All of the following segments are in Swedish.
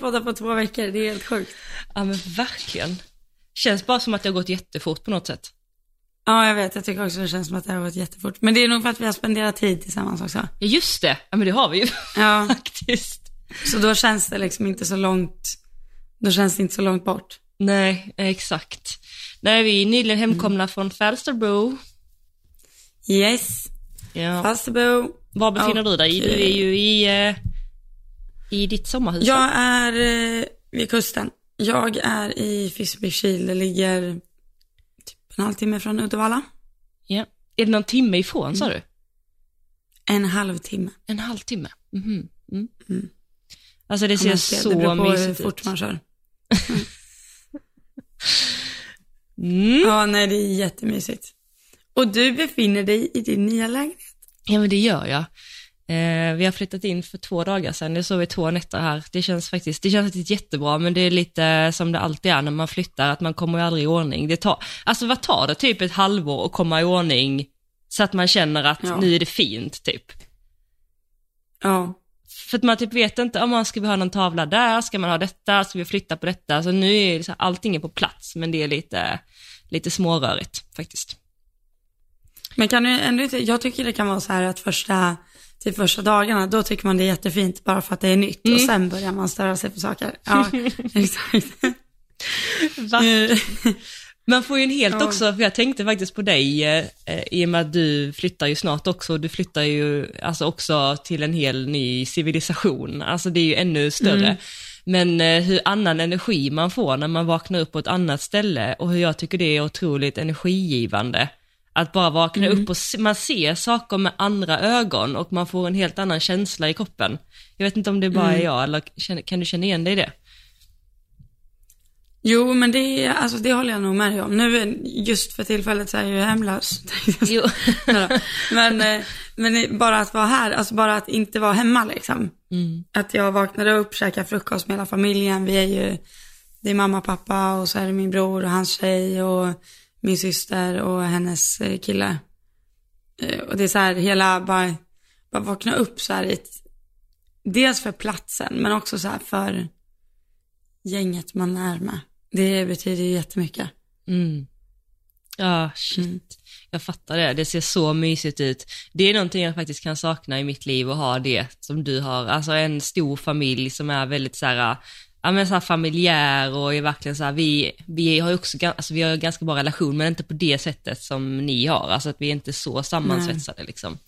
poddar på två veckor, det är helt sjukt. Ja men verkligen. Känns bara som att det har gått jättefort på något sätt. Ja, jag vet. Jag tycker också det känns som att det har gått jättefort. Men det är nog för att vi har spenderat tid tillsammans också. Ja just det, ja men det har vi ju Ja, faktiskt. så då känns det liksom inte så långt, då känns det inte så långt bort. Nej, exakt. Nej, vi är nyligen hemkomna från Falsterbo. Yes, Ja. Falsterbo. Var befinner du dig? Du är ju i, eh, i ditt sommarhus. Jag är eh, vid kusten. Jag är i Fisbykil. Det ligger typ en halvtimme från Uddevalla. ja. Är det någon timme ifrån sa du? En halvtimme. En halvtimme? Mhm. Mm. Mm. Alltså det ser ser. så Det beror på hur mysigt fort ut. man kör. Mm. Ja, nej det är jättemysigt. Och du befinner dig i din nya lägenhet. Ja men det gör jag. Eh, vi har flyttat in för två dagar sedan, jag sov i två nätter här. Det känns faktiskt, det känns faktiskt jättebra, men det är lite som det alltid är när man flyttar, att man kommer aldrig i ordning. Det tar, alltså vad tar det? Typ ett halvår att komma i ordning, så att man känner att Ja. nu är det fint, typ. Ja. För att man typ vet inte om man ska vi ha någon tavla där, ska man ha detta, ska vi flytta på detta? Så nu är så här, allting är på plats, men det är lite, lite smårörigt faktiskt. Men kan du ändå inte, jag tycker det kan vara så här att första, till första dagarna, då tycker man det är jättefint bara för att det är nytt Mm. och sen börjar man störa sig på saker. Ja, exakt. Eh, Man får ju en helt Ja. också, för jag tänkte faktiskt på dig, eh, i och med att du flyttar ju snart också, du flyttar ju alltså också till en hel ny civilisation, alltså det är ju ännu större. Mm. Men eh, hur annan energi man får när man vaknar upp på ett annat ställe och hur jag tycker det är otroligt energigivande. Att bara vakna Mm. upp och se, man ser saker med andra ögon och man får en helt annan känsla i kroppen. Jag vet inte om det bara Mm. är jag, eller kan du känna igen dig i det? Jo, men det, alltså, det håller jag nog med dig om. Nu, just för tillfället så är jag ju hemlös. Jo. Men, eh, men bara att vara här, alltså bara att inte vara hemma liksom. Mm. Att jag vaknade upp, käkade frukost med hela familjen. Vi är ju, det är mamma, pappa och så är det min bror och hans tjej och min syster och hennes eh, kille. Eh, Och det är så här hela, bara, bara vakna upp så här i ett, dels för platsen men också så här för gänget man är med. Det betyder ju jättemycket. Mm. Ja, shit. Mm. Jag fattar det. Det ser så mysigt ut. Det är någonting jag faktiskt kan sakna i mitt liv och ha det som du har. Alltså en stor familj som är väldigt så här, ja men så här familjär och är verkligen så här, vi, vi har ju också, alltså vi har ganska bra relation men inte på det sättet som ni har. Alltså att vi är inte så sammansvetsade liksom.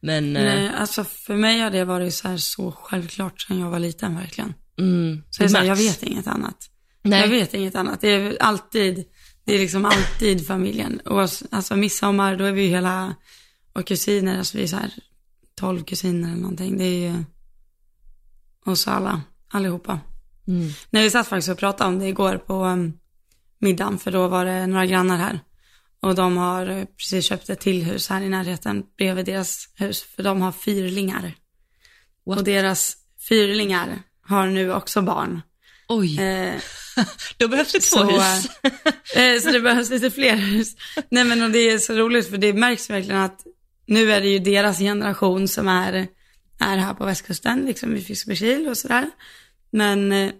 Men, eh, Nej, alltså för mig har det varit så här så självklart sedan jag var liten verkligen. mm, Så är så här, jag vet inget annat. Nej. Jag vet inget annat. Det är alltid, det är liksom alltid familjen. Och alltså midsommar, då är vi ju hela, och kusiner, alltså vi är så här 12 kusiner eller någonting. Det är ju oss alla, allihopa. Mm. När vi satt faktiskt och pratade om det igår på um, middagen, för då var det några grannar här. Och de har eh, precis köpt ett till hus här i närheten bredvid deras hus, för de har fyrlingar. What? Och deras fyrlingar har nu också barn. Oj, Eh, då behövs det två så, hus. eh, så det behövs lite fler hus. Nej men och det är så roligt för det märks verkligen att nu är det ju deras generation som är, är här på västkusten, liksom i Fiskebykil och sådär. Men eh,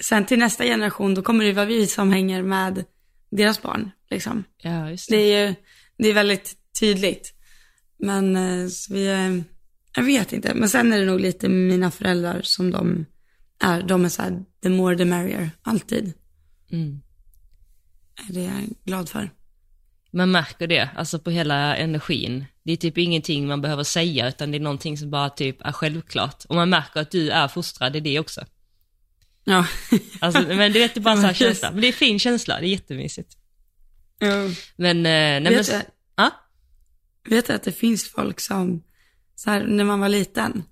sen till nästa generation då kommer det vara vi som hänger med deras barn, liksom. Ja, just Det det. är ju, det är väldigt tydligt. Men eh, så vi, eh, jag vet inte, men sen är det nog lite mina föräldrar som de är, de är så här, the more the merrier, alltid. Mm. Det är jag glad för. Man märker det, alltså på hela energin. Det är typ ingenting man behöver säga, utan det är någonting som bara typ är självklart. Och man märker att du är fostrad i det också. Ja. Alltså, men det är inte bara en sån här känsla, men det är fin känsla, det är jättemysigt. ja. Men, eh, nej men, Vet, du, ja? vet du att det finns folk som, så här, när man var liten,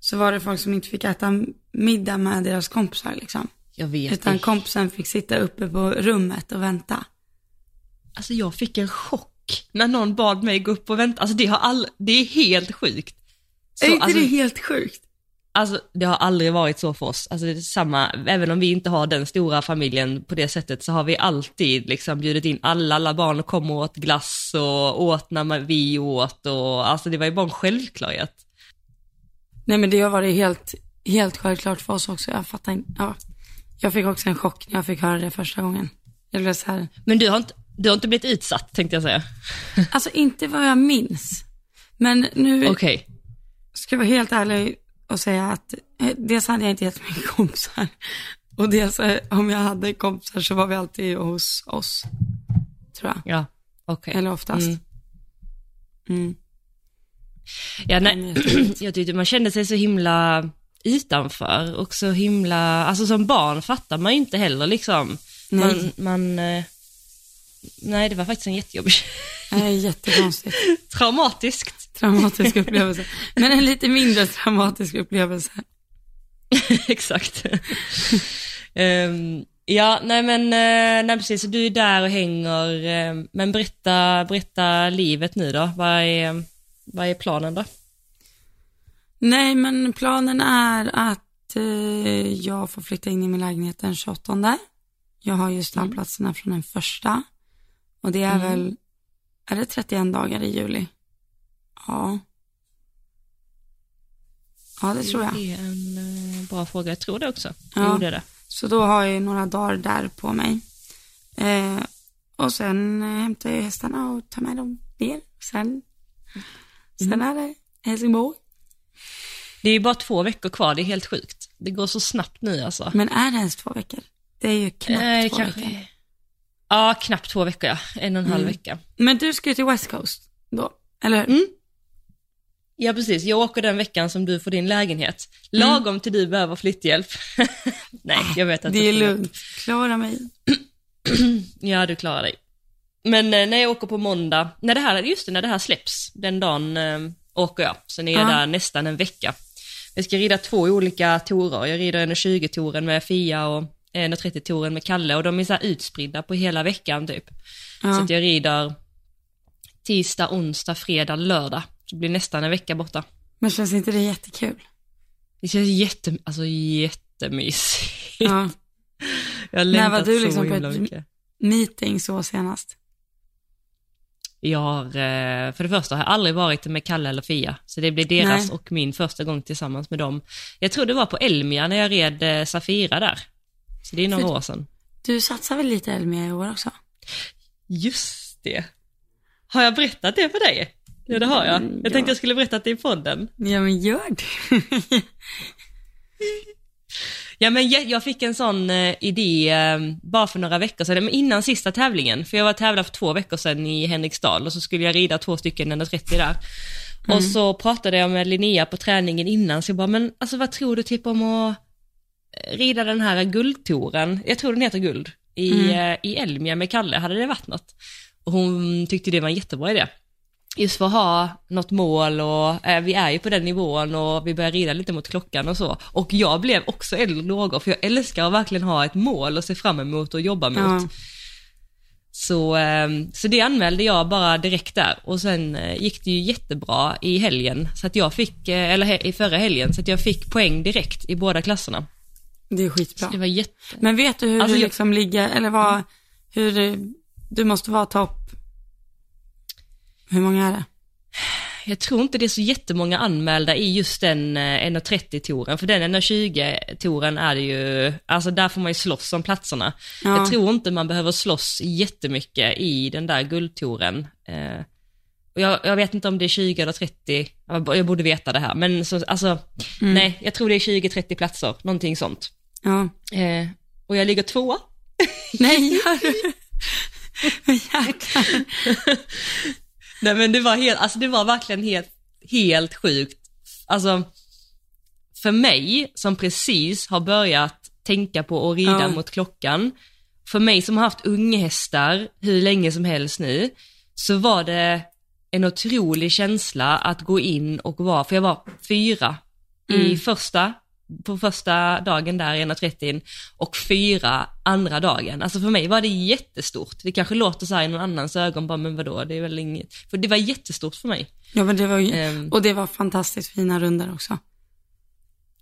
så var det folk som inte fick äta middag med deras kompisar liksom. Jag vet Utan inte. kompisen fick sitta uppe på rummet och vänta. Alltså jag fick en chock när någon bad mig gå upp och vänta. Alltså det har all... det är helt sjukt. Så, är inte alltså, det helt sjukt? Alltså det har aldrig varit så för oss. Alltså det är samma, även om vi inte har den stora familjen på det sättet så har vi alltid liksom bjudit in alla, alla barn och kom och åt glass och åt när vi åt och alltså det var ju bara en självklarhet. Nej men det har varit helt, helt självklart för oss också. Jag fattar inte. Ja. Jag fick också en chock när jag fick höra det första gången. Jag blev så här, Men du har inte, du har inte blivit utsatt tänkte jag säga. alltså inte vad jag minns. Men nu Okej. ska jag vara helt ärlig och säga att eh, dels hade jag inte jättemycket kompisar. Och dels eh, om jag hade kompisar så var vi alltid hos oss. Tror jag. Ja, okej. Eller oftast. Mm. Mm. Ja, nej, jag tyckte man kände sig så himla utanför och så himla, alltså som barn fattar man ju inte heller liksom. Nej. Man, man eh, nej det var faktiskt en jättejobbig, Nej, jättekonstigt. traumatiskt. Traumatisk upplevelse. Men en lite mindre traumatisk upplevelse. Exakt. Ehm, ja, nej men, eh, nej precis, så du är där och hänger, eh, men berätta, berätta livet nu då, vad är, vad är planen då? Nej, men planen är att eh, jag får flytta in i min lägenhet den 28. Jag har ju stallplatserna från den första. Och det är väl, är det 31 dagar i juli? Ja. Ja, det tror jag. Det är en eh, bra fråga, jag tror det också. Ja. Jo, det. Så då har jag några dagar där på mig. Eh, och sen eh, hämtar jag hästarna och tar med dem ner. Sen, sen är det Helsingborg. Det är ju bara två veckor kvar, det är helt sjukt. Det går så snabbt nu alltså. Men är det ens två veckor? Det är ju knappt Nej, två kanske... veckor. Ja, knappt två veckor ja. En och en halv Mm. vecka. Men du ska ju till West Coast då, eller hur? Mm. Ja, precis. Jag åker den veckan som du får din lägenhet. Lagom till du behöver flytthjälp. Nej, jag vet att Det är lugnt. Klara mig. Ja, du klarar dig. Men eh, när jag åker på måndag, när det här, just det, när det här släpps, den dagen eh, åker jag. Sen är jag Ja. där nästan en vecka. Jag ska rida två olika torer. Jag rider en 20-touren med Fia och en 30-touren med Kalle och de är så utspridda på hela veckan typ. Så Ja. att jag rider tisdag, onsdag, fredag, lördag. Så det blir nästan en vecka borta. Men känns inte det jättekul? Det känns jätte, alltså jättemysigt. Ja. Jag har När var du så liksom på ett- mycket. Meeting så senast. Jag har, eh, för det första har jag aldrig varit med Kalle eller Fia, så det blir deras Nej. och min första gång tillsammans med dem. Jag tror det var på Elmia när jag red eh, Safira där. Så det är några För- år sedan. Du satsar väl lite Elmia i år också? Just det. Har jag berättat det för dig? Ja, det har jag. Mm, Jag ja. tänkte jag skulle berätta det i podden. Ja, men gör det. Ja, men jag, jag fick en sån eh, idé eh, bara för några veckor sedan, men innan sista tävlingen. För jag var tävlade för två veckor sedan i Henriksdal och så skulle jag rida två stycken 130 där. Och så pratade jag med Linnea på träningen innan, så jag bara, men alltså vad tror du typ om att eh, rida den här guldtouren, jag tror den heter guld, i, eh, i Elmia med Kalle, hade det varit något? Och hon tyckte det var en jättebra idé. Just för att ha något mål och eh, vi är ju på den nivån och vi börjar rida lite mot klockan och så. Och jag blev också och lågor för jag älskar att verkligen ha ett mål och se fram emot och jobba mot. Ja. Så, eh, så det anmälde jag bara direkt där och sen eh, gick det ju jättebra i helgen, så att jag fick, eh, eller he- i förra helgen, så att jag fick poäng direkt i båda klasserna. Det är skitbra. Det var jätte... Men vet du hur Alltså, du jag- liksom ligger, eller vad, hur du, du måste vara topp, hur många är det? Jag tror inte det är så jättemånga anmälda i just den eh, 1.30-touren, för den 1.20-touren är det ju, alltså där får man ju slåss om platserna. Ja. Jag tror inte man behöver slåss jättemycket i den där guldtouren. Eh, jag, jag vet inte om det är 20 eller 30, jag borde veta det här, men så, alltså, nej, jag tror det är 20-30 platser, någonting sånt. Ja. Eh, och jag ligger tvåa. Nej? Jäklar. Nej men det var helt, alltså det var verkligen helt, helt sjukt. Alltså, för mig som precis har börjat tänka på att rida Ja. mot klockan, för mig som har haft unghästar hur länge som helst nu, så var det en otrolig känsla att gå in och vara, för jag var fyra i första, på första dagen där, 1.30 och fyra andra dagen. Alltså för mig var det jättestort. Det kanske låter så här i någon annans ögon, bara men vadå, det är väl inget. För det var jättestort för mig. Ja, men det var ju, Ehm. och det var fantastiskt fina runder också.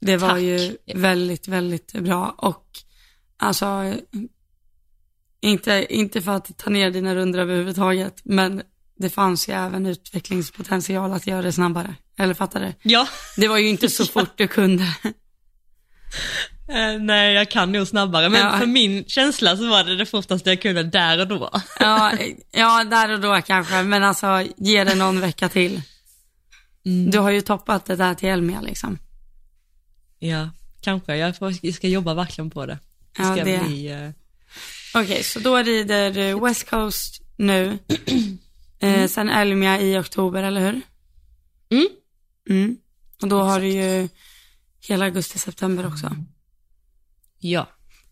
Det var Tack. ju väldigt, väldigt bra och alltså, inte, inte för att ta ner dina runder överhuvudtaget, men det fanns ju även utvecklingspotential att göra det snabbare. Eller fattar du? Ja, Det var ju inte så fort du kunde. Eh, nej, jag kan nog snabbare, men Ja. för min känsla så var det det fortaste jag kunde där och då. Ja, ja, där och då kanske, men alltså ge det någon vecka till. Du har ju toppat det där till Elmia liksom. Ja, kanske. Jag ska jobba verkligen på det. Det Ja, ska det- bli... eh, Okej, så då rider du West Coast nu, eh, sen Elmia i oktober, eller hur? Mm. Mm. Och då har du ju hela augusti, september också. Ja.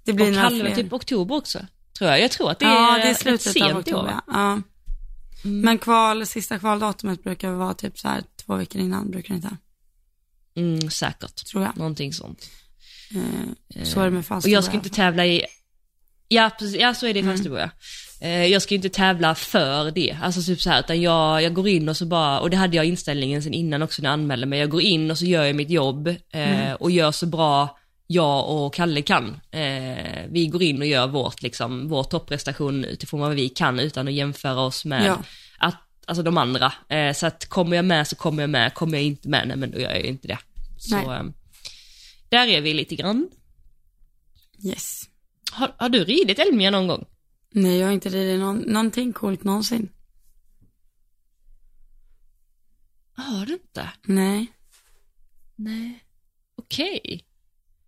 Det blir Och halva fler. typ oktober också, tror jag. Jag tror att det ja, är, det är slutet av oktober. Ja. Ja. Men kval, sista kvaldatumet brukar vara typ så här två veckor innan, brukar det inte? Mm, säkert. Tror jag. Någonting sånt. Eh, så är det med Och jag ska Falsterbo inte tävla i... Ja, precis, ja så är det i Mm. Falsterbo ja. Eh, Jag ska ju inte tävla för det, alltså typ så här, utan jag, jag går in och så bara, och det hade jag inställningen sen innan också när jag anmälde mig, jag går in och så gör jag mitt jobb eh, Mm. och gör så bra jag och Kalle kan. Eh, vi går in och gör vårt, liksom, vår topprestation utifrån vad vi kan utan att jämföra oss med Ja. att, alltså de andra. Eh, så att kommer jag med så kommer jag med, kommer jag inte med, nej men då gör jag inte det. Så Nej. eh, där är vi lite grann. Yes. Har, har du ridit Elmia någon gång? Nej, jag har inte ridit någon, någonting coolt någonsin. Har du inte? Nej. Nej. Okej.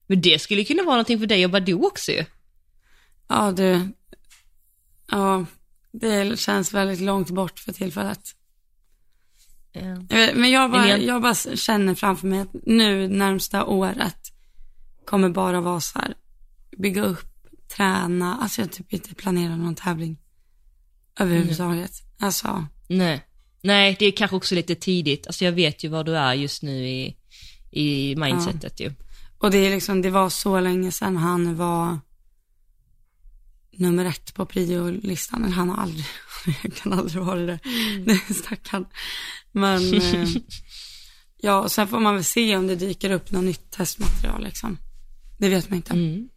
Men det skulle kunna vara någonting för dig och Badoo också ju. Ja, du. Ja, det känns väldigt långt bort för tillfället. Vet- Men jag bara, jag bara känner framför mig att nu närmsta året kommer bara vara så här, bygga upp, träna, alltså jag typ inte planerar någon tävling överhuvudtaget. Alltså, Nej. Nej, det är kanske också lite tidigt. Alltså jag vet ju var du är just nu i, i mindsetet ju. och det är liksom, det var så länge sedan han var nummer ett på priolistan. Han har aldrig, jag kan aldrig vara det. Mm. Stackarn. Men, eh, ja, och sen får man väl se om det dyker upp något nytt testmaterial liksom. Det vet man inte. Mm.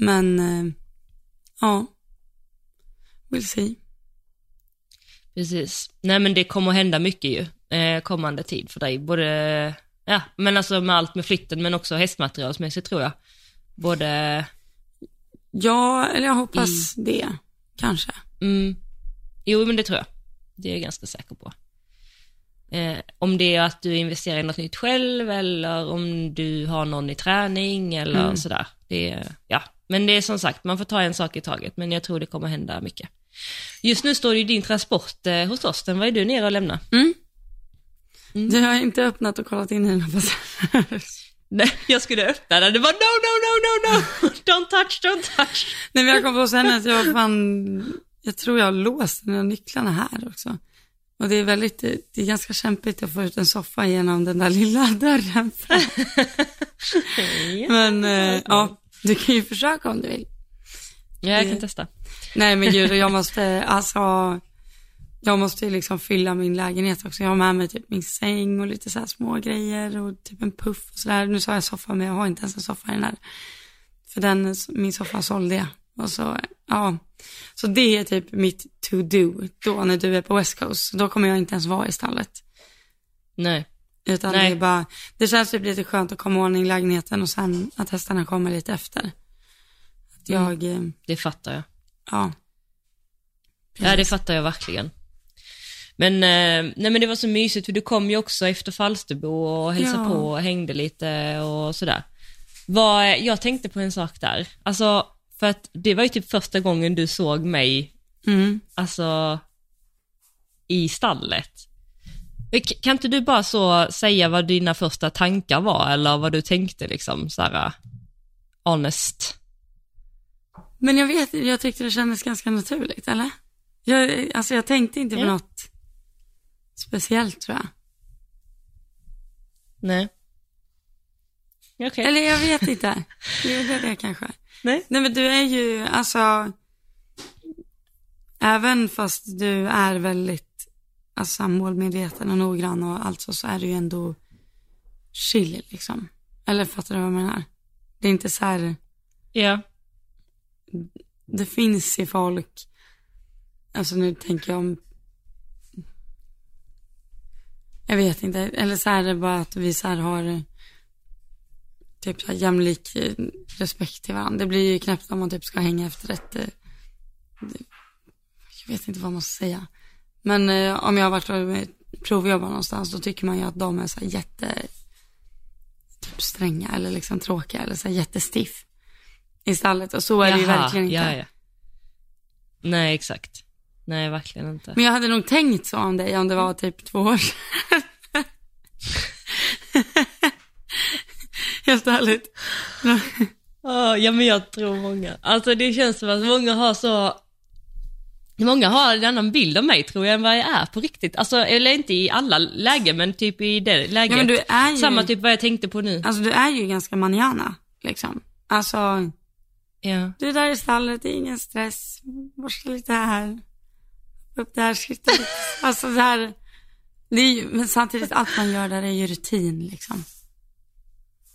Men, eh, ja. We'll see. Precis. Nej men det kommer hända mycket ju, eh, kommande tid för dig. Både, ja, men alltså med allt med flytten men också hästmaterialsmässigt tror jag. Både, Ja, eller jag hoppas det. Kanske. mm, jo men det tror jag. Det är jag ganska säker på. Eh, om det är att du investerar i något nytt själv eller om du har någon i träning eller Mm. sådär. Det ja, men det är som sagt, man får ta en sak i taget, men jag tror det kommer hända mycket. Just nu står det ju din transport eh, hos oss, den var ju du nere och lämnade. Mm. Mm. Du har inte öppnat och kollat in den här Nej, jag skulle öppna den, det var no, no, no, no, no, don't touch, don't touch. Nej men jag kom på sen att jag fan, jag tror jag har låst här nycklarna här också. Och det är väldigt, det är ganska kämpigt att få ut en soffa genom den där lilla dörren. Men eh, ja, du kan ju försöka om du vill. Ja, jag kan testa. Nej men gud, jag måste, alltså, jag måste ju liksom fylla min lägenhet också. Jag har med mig typ min säng och lite så här små grejer och typ en puff och sådär. Nu sa jag soffa, men jag har inte ens en soffa i den här. För den, min soffa sålde jag. Och så, ja. Så det är typ mitt to-do då när du är på West Coast. Då kommer jag inte ens vara i stallet. Nej, Utan Nej. det är bara, det känns typ lite skönt att komma ordning i lägenheten och sen att hästarna kommer lite efter. Att jag, eh, det fattar jag. ja. Ja, det fattar jag verkligen. Men, eh, nej men det var så mysigt för du kom ju också efter Falsterbo och hälsade Ja. på och hängde lite och sådär. Vad, jag tänkte på en sak där, alltså för att det var ju typ första gången du såg mig, Mm. alltså i stallet. K- Kan inte du bara så säga vad dina första tankar var eller vad du tänkte liksom såhär honest? Men jag vet, jag tyckte det kändes ganska naturligt, eller? Jag, alltså jag tänkte inte på Ja. något speciellt tror jag. Nej. Okej. Eller jag vet inte. Det är det kanske. Nej. Nej men du är ju, alltså, även fast du är väldigt, alltså målmedveten och noggrann och allt så, så är du ju ändå chill liksom. Eller fattar du vad jag menar? Det är inte så här, Ja. det finns i folk, alltså nu tänker jag om, jag vet inte, eller så är det bara att vi så här har typ så här jämlik respekt till varandra. Det blir ju knäppt om man typ ska hänga efter ett, det- jag vet inte vad man ska säga. Men eh, om jag har varit och provjobbat någonstans, då tycker man ju att de är så här jätte, typ stränga eller liksom tråkiga eller så här jättestiff i stallet. Och så är det ju verkligen inte. Ja, ja. Nej, exakt. Nej, verkligen inte. Men jag hade nog tänkt så om dig om det var typ två år sedan. Helt ärligt. Ja, men jag tror många. Alltså det känns som att många har så, många har en annan bild av mig tror jag än vad jag är på riktigt. Alltså, eller inte i alla lägen, men typ i det läget. Ja, men du är ju, Samma typ vad jag tänkte på nu. alltså du är ju ganska manana, liksom. Alltså, Ja. du är där i stallet, det är ingen stress, borsta lite här, upp där, lite. Alltså det här, det är ju, men samtidigt allt man gör där är ju rutin liksom.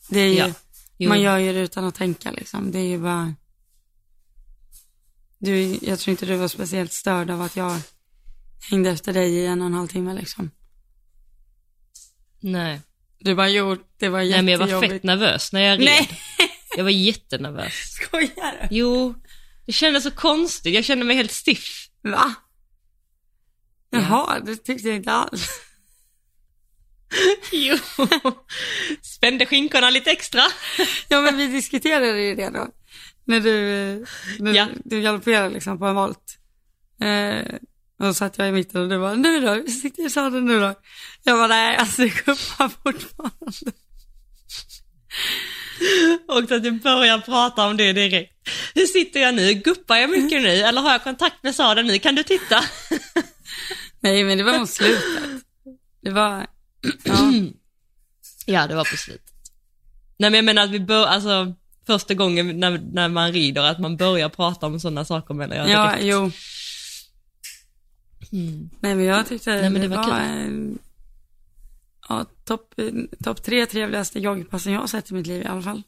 Det är ju, Ja. Man gör ju det utan att tänka liksom. Det är ju bara, du, jag tror inte du var speciellt störd av att jag hängde efter dig i en och en halv timme liksom. Nej. Du bara, jo, det var Nej, men jag jättejobbigt. var fett nervös när jag red. Nej, Jag var jättenervös. skojar du? Jo, det kändes så konstigt. Jag kände mig helt stiff. Va? Jaha, det tyckte jag inte alls. Jo. Spände skinkorna lite extra. Ja, men vi diskuterade ju det då. När du, när Ja. du galopperade liksom på en volt. Eh, och då satt jag i mitten och du bara, nu då, hur sitter i sadeln nu då? Jag bara, nej, alltså det guppar fortfarande. Och så att jag börjar prata om det direkt. Hur sitter jag nu? Guppar jag mycket nu? Eller har jag kontakt med sadeln nu? Kan du titta? Nej, men det var mot slutet. Det var, ja. Ja, det var på slutet. Nej men jag menar att vi bör, alltså första gången när, när man rider, att man börjar prata om sådana saker menar jag Ja, direkt. jo. Mm. Nej, men jag tyckte Nej, men det, var var, en- ja, topp top tre trevligaste joggpassen jag har sett i mitt liv i alla fall.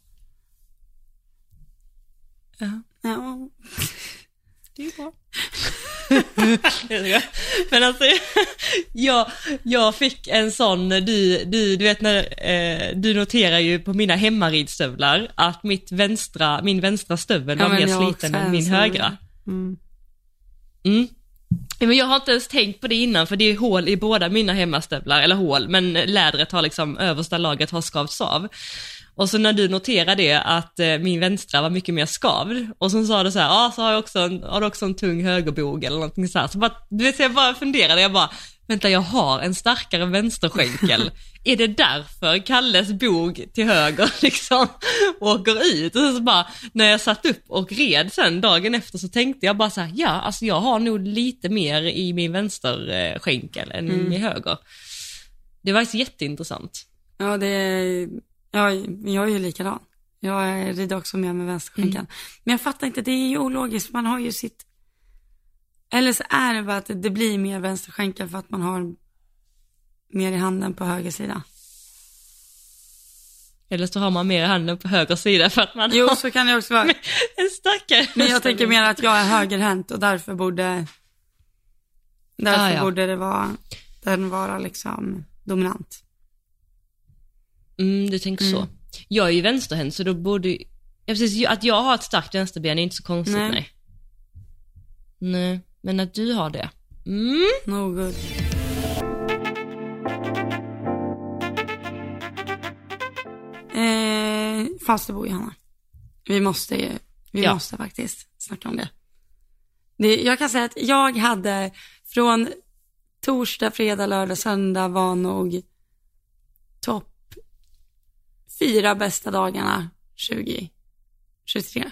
Ja. Ja, Det är bra. Men alltså, jag, jag fick en sån, du, du, du vet när, eh, du noterar ju på mina hemmaridstövlar att mitt vänstra, min vänstra stövel var men mer sliten än min högra. Mm. Mm. Ja, Men jag har inte ens tänkt på det innan för det är hål i båda mina hemmastövlar, eller hål, men lädret har liksom, översta lagret har skavts av. Och så när du noterade det att eh, min vänstra var mycket mer skavd och så sa du så här, ja så har jag också en, har du också en tung högerbog eller någonting så här. Så bara, du vet, jag bara funderade, jag bara, vänta jag har en starkare vänsterskänkel. är det därför Kalles bog till höger liksom åker ut? Och så bara, när jag satt upp och red sen dagen efter så tänkte jag bara så här, ja alltså jag har nog lite mer i min vänsterskänkel än i min höger. Det var faktiskt jätteintressant. Ja, det är, ja, jag är ju likadan. Jag rider också med med vänsterskänkan. Men jag fattar inte, det är ju ologiskt. Man har ju sitt, eller så är det bara att det, blir mer vänsterskänkel för att man har mer i handen på höger sida. Eller så har man mer i handen på höger sida för att man Jo, har så kan det också vara. en starkare Men jag tänker mer att jag är högerhänt och därför borde, därför Ah, ja. borde det vara, den vara liksom dominant. Mm, du tänker så. Mm. Jag är ju vänsterhänt så då borde ju- ja, precis, att jag har ett starkt vänsterben är inte så konstigt, Nej. nej. Nej, men att du har det. Mm. No good. Eh, Falsterbo, Johanna. Vi måste ju, vi Ja. måste faktiskt snacka om det. det. Jag kan säga att jag hade från torsdag, fredag, lördag, söndag var nog topp fyra bästa dagarna 2023.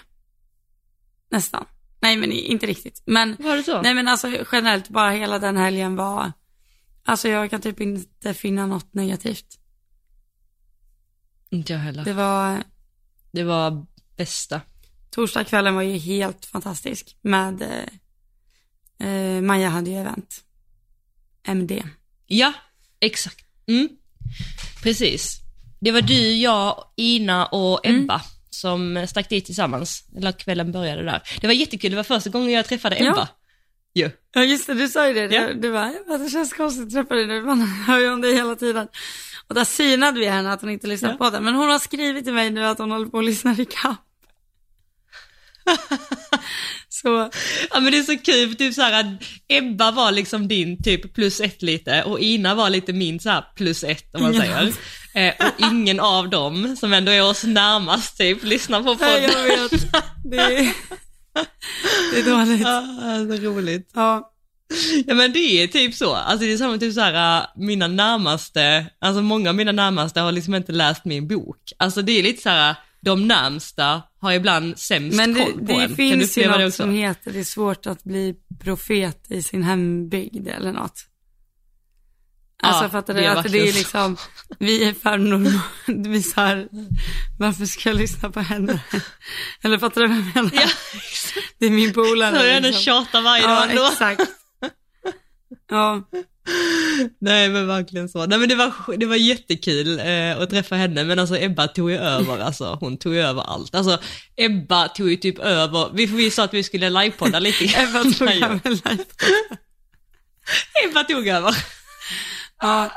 Nästan. Nej, men inte riktigt. Men Var det så? Nej men alltså generellt bara hela den helgen var, alltså jag kan typ inte finna något negativt. Inte jag heller. Det var, Det var bästa. torsdagskvällen var ju helt fantastisk med, eh, eh, Maja hade ju event. MD. Ja, exakt. Mm. Precis. Det var du, jag, Ina och Mm. Ebba som stack dit tillsammans. Eller kvällen började där. Det var jättekul, det var första gången jag träffade Ja. Ebba. ju. Ja just det, du sa ju det. Ja. Du, bara, "Jag bara, det känns konstigt att träffa dig nu. Man hör ju om dig hela tiden. Och där synade vi henne att hon inte lyssnar Ja. på den. Men hon har skrivit till mig nu att hon håller på att lyssna i kapp. Så, Ja men det är så kul, för typ så här, att Ebba var liksom din typ plus ett lite och Ina var lite min så här plus ett om man Ja. säger. Eh, och ingen av dem som ändå är oss närmast typ lyssnar på nej, podden. jag vet. Det är, det är dåligt. Ja, så roligt. Ja. Ja men det är typ så, alltså det är samma typ så här, äh, mina närmaste, alltså många av mina närmaste har liksom inte läst min bok. Alltså det är lite så här, de närmsta har ibland sämst Men det, koll på det en. Finns ju det något som heter, det är svårt att bli profet i sin hembygd eller något. Alltså Ja, fattar det du? är Att det är verkligen så. liksom, vi är farmor, vi så här, varför ska jag lyssna på henne? Eller fattar du vad jag menar? Ja, Det är min polare. så jag liksom. tjatar varje Ja, dag ändå. exakt. Ja, Nej men verkligen så. Nej men det var, det var jättekul eh, att träffa henne men alltså Ebba tog ju över, alltså hon tog ju över allt. Alltså Ebba tog ju typ över, vi, vi sa att vi skulle livepodda lite. Ebba tog över live. Ebba tog över. Ja,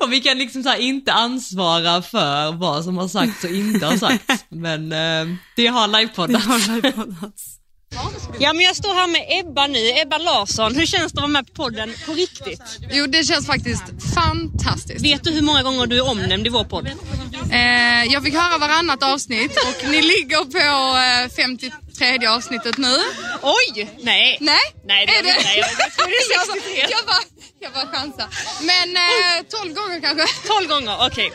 Och vi kan liksom så här inte ansvara för vad som har sagts och inte har sagts. Men eh, det har det livepoddats. har livepoddats. Ja men jag står här med Ebba nu, Ebba Larsson. Hur känns det att vara med på podden på riktigt? Jo, det känns faktiskt fantastiskt. Vet du hur många gånger du är omnämnd i vår podd? Eh, jag fick höra varannat avsnitt och ni ligger på eh, 53 avsnittet nu. Oj! Nej. Nej, Nej, det är det inte. Jag- jag är jag, bara, 63. jag, bara, jag bara chansar. Men eh, 12 gånger kanske. 12 gånger, okej.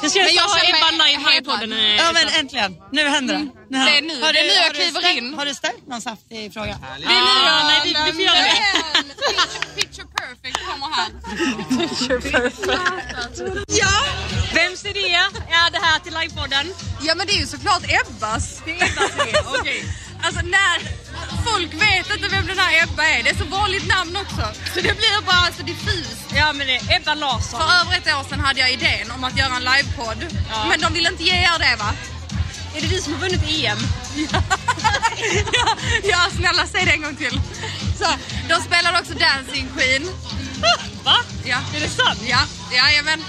Känns Men det jag att ha Ebba live här i podden? eh, Ja men Esa? äntligen, nu händer det. Nu Det är nu, Har det är du- nu jag du kliver ställt- in. Har du ställt någon saftig fråga? Det är nu Ah, jag, nej, du- du får göra det. Picture perfect här. Ja! Vems idé är det här till livepodden? Ja men det är ju såklart Ebbas. Det är Ebbas idé, okej. Alltså när folk vet inte vem den här Ebba är, det är så vanligt namn också. Så det blir bara så diffust. Ja men det är Ebba Larsson. För över ett år sedan hade jag idén om att göra en livepodd. Ja. Men de vill inte ge er det va? Är det du som har vunnit EM? ja, ja, snälla säg det en gång till. Så, de spelade också Dancing Queen. Va? Ja. Är det sant? Ja, jajamän.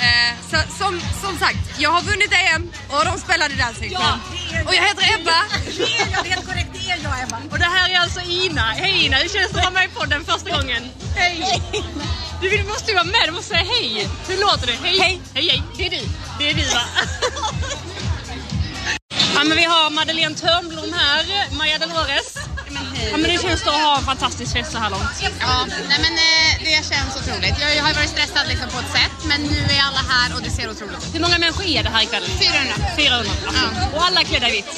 Eh, så, som, som sagt, jag har vunnit EM och de spelade Dancing Ja, Queen. det är- Och jag heter Ebba. Det är jag, helt korrekt, det är jag Ebba. Och det här är alltså Ina. Hej Ina, hur känns det att vara med i podden första gången? Hej! Du vill- måste ju vara med, du måste säga hej. Hur låter det? Hej! Hej, hej, hej. Det är du. Det är du va? Ja men vi har Madeleine Törnblom här, Maja Dolores. Ja men hur känns det att ha en fantastisk fest så här långt? Ja, nej men eh, det känns otroligt. Jag har ju varit stressad liksom på ett sätt, men nu är alla här och det ser otroligt ut. Hur många människor är det här ikväll? 400. 400. Ja. Och alla klädda i vitt.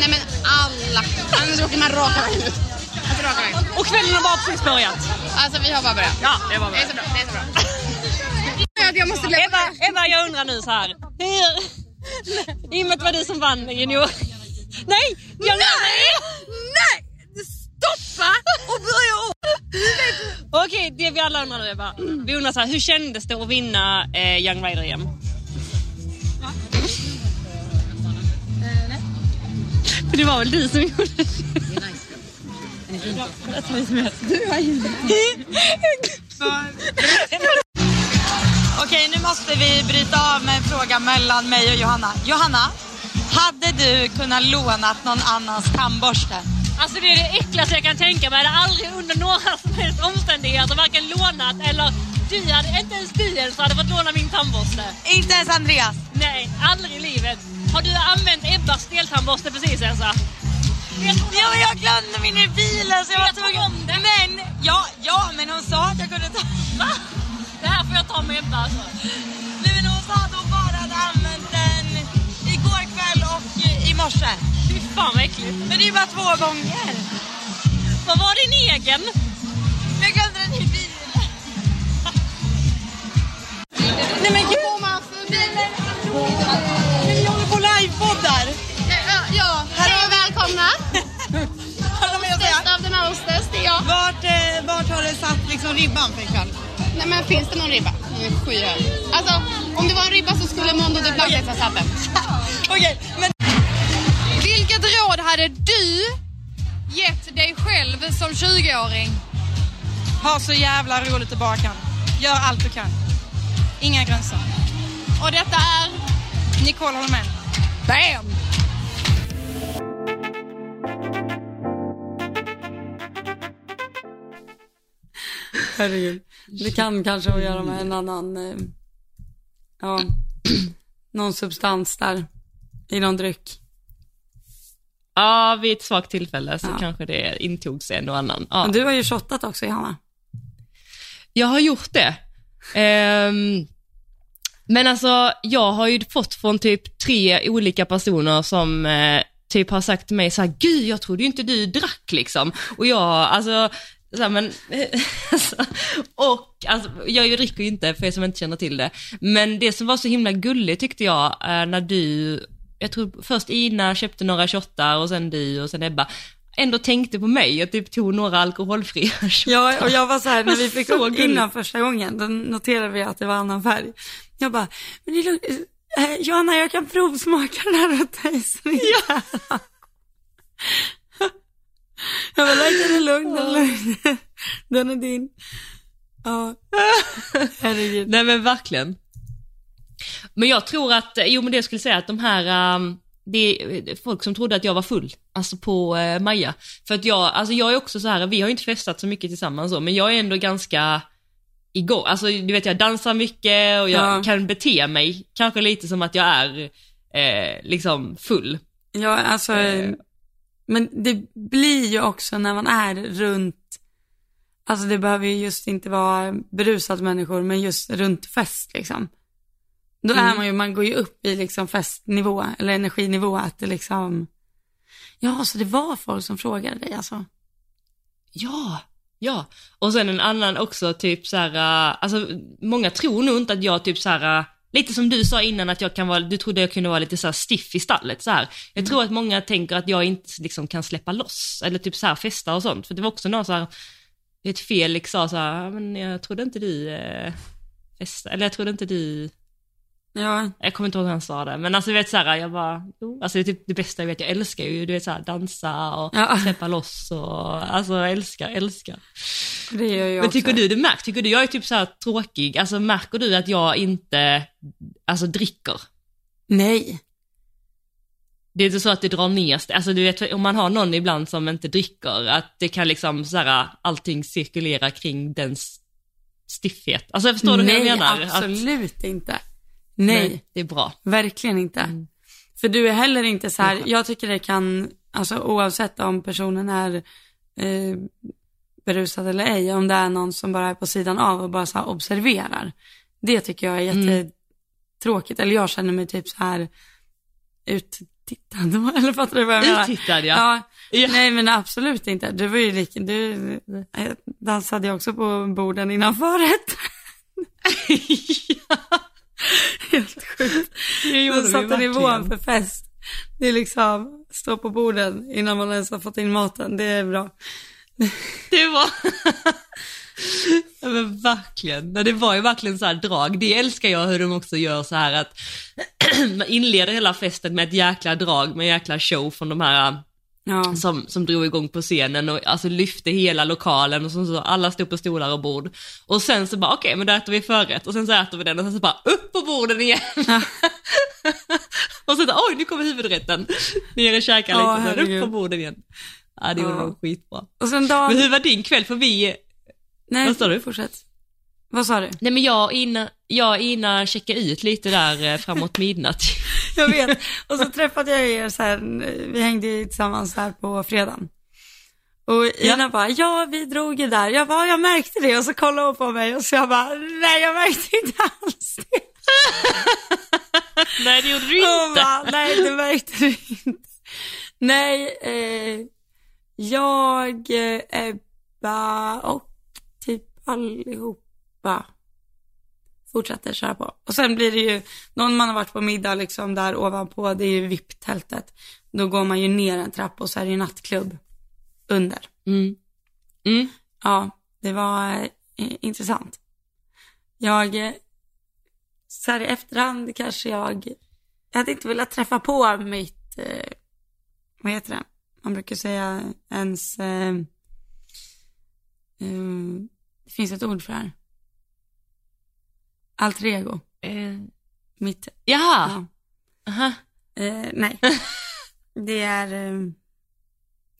Nej men alla. Annars åker man raka vägen ut. Alltså raka vägen. Och kvällen har bara precis börjat. Alltså vi har bara börjat. Ja, det var bra. Det är så bra, det är så bra. Jag måste. Eva, Eva, jag undrar nu så här. I och med att det var du som vann junior... Nej! Jag Nej! Nej! Stoppa och börja om! Okej, det vi alla undrar nu Eva. Vi undrar så här, hur kändes det att vinna eh, Young Rider EM? För det var väl du som gjorde det? Okej, nu måste vi bryta av med en fråga mellan mig och Johanna. Johanna, hade du kunnat låna någon annans tandborste? Alltså det är det äckligaste jag kan tänka mig. Jag hade aldrig under några som helst omständigheter varken lånat eller du hade, inte ens du ens hade fått låna min tandborste. Inte ens Andreas? Nej, aldrig i livet. Har du använt Ebbas steltandborste precis Elsa? Ja, men jag glömde min i bilen så jag var tvungen... Men, ja, ja, men hon sa att jag kunde ta... Va? Det här får jag ta med Ebba alltså. Nej, men hon sa att hon bara hade använt den igår kväll och i morse. Fy fan vad äckligt. Men det är ju bara två gånger. Vad var din egen? Jag glömde den i bilen. Nej men gud, vi håller på och livepoddar. Ja, ja. hej och välkomna. Bäst av the mostest, det är jag. Vart, eh, vart har du satt liksom ribban för ikväll? Nej men finns det någon ribba? Den är skyhög. Alltså, om det var en ribba så skulle Mondo Duplantis ha satt den. Okej, men Vilket råd hade du gett dig själv som 20-åring? Ha så jävla roligt i bakan. Gör allt du kan. Inga gränser. Och detta är Nicole Holmén. Bam! Herregud. Det kan kanske ha att göra med en annan, eh, ja, någon substans där i någon dryck. Ja, vid ett svagt tillfälle så Ja. kanske det intogs en och annan. Ja. Men du har ju shottat också, Johanna. Jag har gjort det. Ehm, men alltså, jag har ju fått från typ tre olika personer som eh, typ har sagt till mig så här, gud jag trodde ju inte du drack liksom. Och jag, alltså, så här, men, alltså, och alltså, jag dricker ju inte för er som inte känner till det. Men det som var så himla gulligt tyckte jag, eh, när du, jag tror först Ina köpte några shottar och sen du och sen Ebba, ändå tänkte på mig och typ tog några alkoholfria shots. Ja, och jag var så här, när vi fick Så upp innan första gången, då noterade vi att det var annan färg. Jag bara, men det luk- eh, Johanna jag kan provsmaka den här åt dig. så det inte är alkohol." Jag bara, den är lugn, den är lugn. Den är din. Ja, herregud. Nej men verkligen. Men jag tror att, jo men det jag skulle säga att de här, um, det är folk som trodde att jag var full, alltså på uh, Maja. För att jag, alltså jag är också så här, vi har ju inte festat så mycket tillsammans så, men jag är ändå ganska igång, alltså du vet jag dansar mycket och jag Ja. kan bete mig kanske lite som att jag är eh, liksom full. Ja, alltså, men det blir ju också när man är runt, alltså det behöver ju just inte vara berusade människor, men just runt fest liksom. Då är man ju, man går ju upp i liksom festnivå, eller energinivå, att det liksom, ja, så det var folk som frågade dig alltså. Ja, ja. Och sen en annan också typ så här, uh, alltså många tror nog inte att jag typ så här, uh, lite som du sa innan att jag kan vara, du trodde jag kunde vara lite så här stiff i stallet så här. Jag tror att många tänker att jag inte liksom kan släppa loss, eller typ så här festa och sånt. För det var också någon så här, ett Felix liksom, sa så här, men jag trodde inte du eh, festa, eller jag trodde inte du Ja, jag kommer inte ihåg hur han sa det, men alltså du vet såhär, jag bara, alltså det är typ det bästa jag vet, jag älskar ju, du vet såhär dansa och Ja. släppa loss och, alltså jag älskar, älskar. det gör jag Men också. tycker du det märks, tycker du jag är typ såhär tråkig, alltså märker du att jag inte, alltså dricker? Nej. Det är inte så att det drar ner, alltså du vet om man har någon ibland som inte dricker, att det kan liksom såhär, allting cirkulera kring dens stiffhet. Alltså förstår du Nej, hur jag menar? Att, absolut inte. Nej. det är bra. Verkligen inte. Mm. För du är heller inte så här, jag tycker det kan, alltså oavsett om personen är eh, berusad eller ej, om det är någon som bara är på sidan av och bara så här observerar. Det tycker jag är Mm. jättetråkigt, eller jag känner mig typ så här uttittad, eller fattar du vad jag menar? Uttittad ja. Ja, Ja. nej men absolut inte. Du var ju lika, du eh, dansade ju också på borden innan förrätt. Helt sjukt. Det gjorde Du vi satte verkligen. nivån för fest. Det är liksom, stå på borden innan man ens har fått in maten. Det är bra. Det var... ja, men verkligen. Det var ju verkligen så här drag. Det älskar jag hur de också gör så här att man inleder hela festen med ett jäkla drag, med en jäkla show från de här Ja. som, som drog igång på scenen och alltså lyfte hela lokalen och så, så alla stod på stolar och bord. Och sen så bara okej men då äter vi förrätt och sen så äter vi den och sen så bara upp på borden igen. och sen oj nu kommer huvudrätten. Ner och käka lite Ja, och sen upp på borden igen. Ja det gjorde Ja. de skitbra. Och sen dagen... Men hur var din kväll? För vi, Nej, vad sa du? Fortsätt. Vad sa du? nej men jag Ina, jag och Ina checkade ut lite där eh, framåt midnatt. Jag vet. Och så träffade jag er så här, vi hängde ju tillsammans där på fredagen. Och Ina bara, ja vi drog ju där. Jag bara, jag märkte det. Och så kollade hon på mig och så jag bara, nej jag märkte inte alls det. nej det gjorde du inte. bara, nej det märkte du inte. Nej, eh, jag, eh, Ebba och typ allihopa fortsätter köra på. Och sen blir det ju, någon man har varit på middag liksom där ovanpå, det är ju VIP-tältet. Då går man ju ner en trappa och så är det ju nattklubb under. Mm. Mm. Ja, det var eh, intressant. Jag, eh, så här i efterhand kanske jag, jag hade inte velat träffa på mitt, eh, vad heter det? Man brukar säga ens, eh, eh, Det finns ett ord för det här. Alter ego. Eh, Mitt, jaha, ja. aha. Eh, nej. Det är... Eh,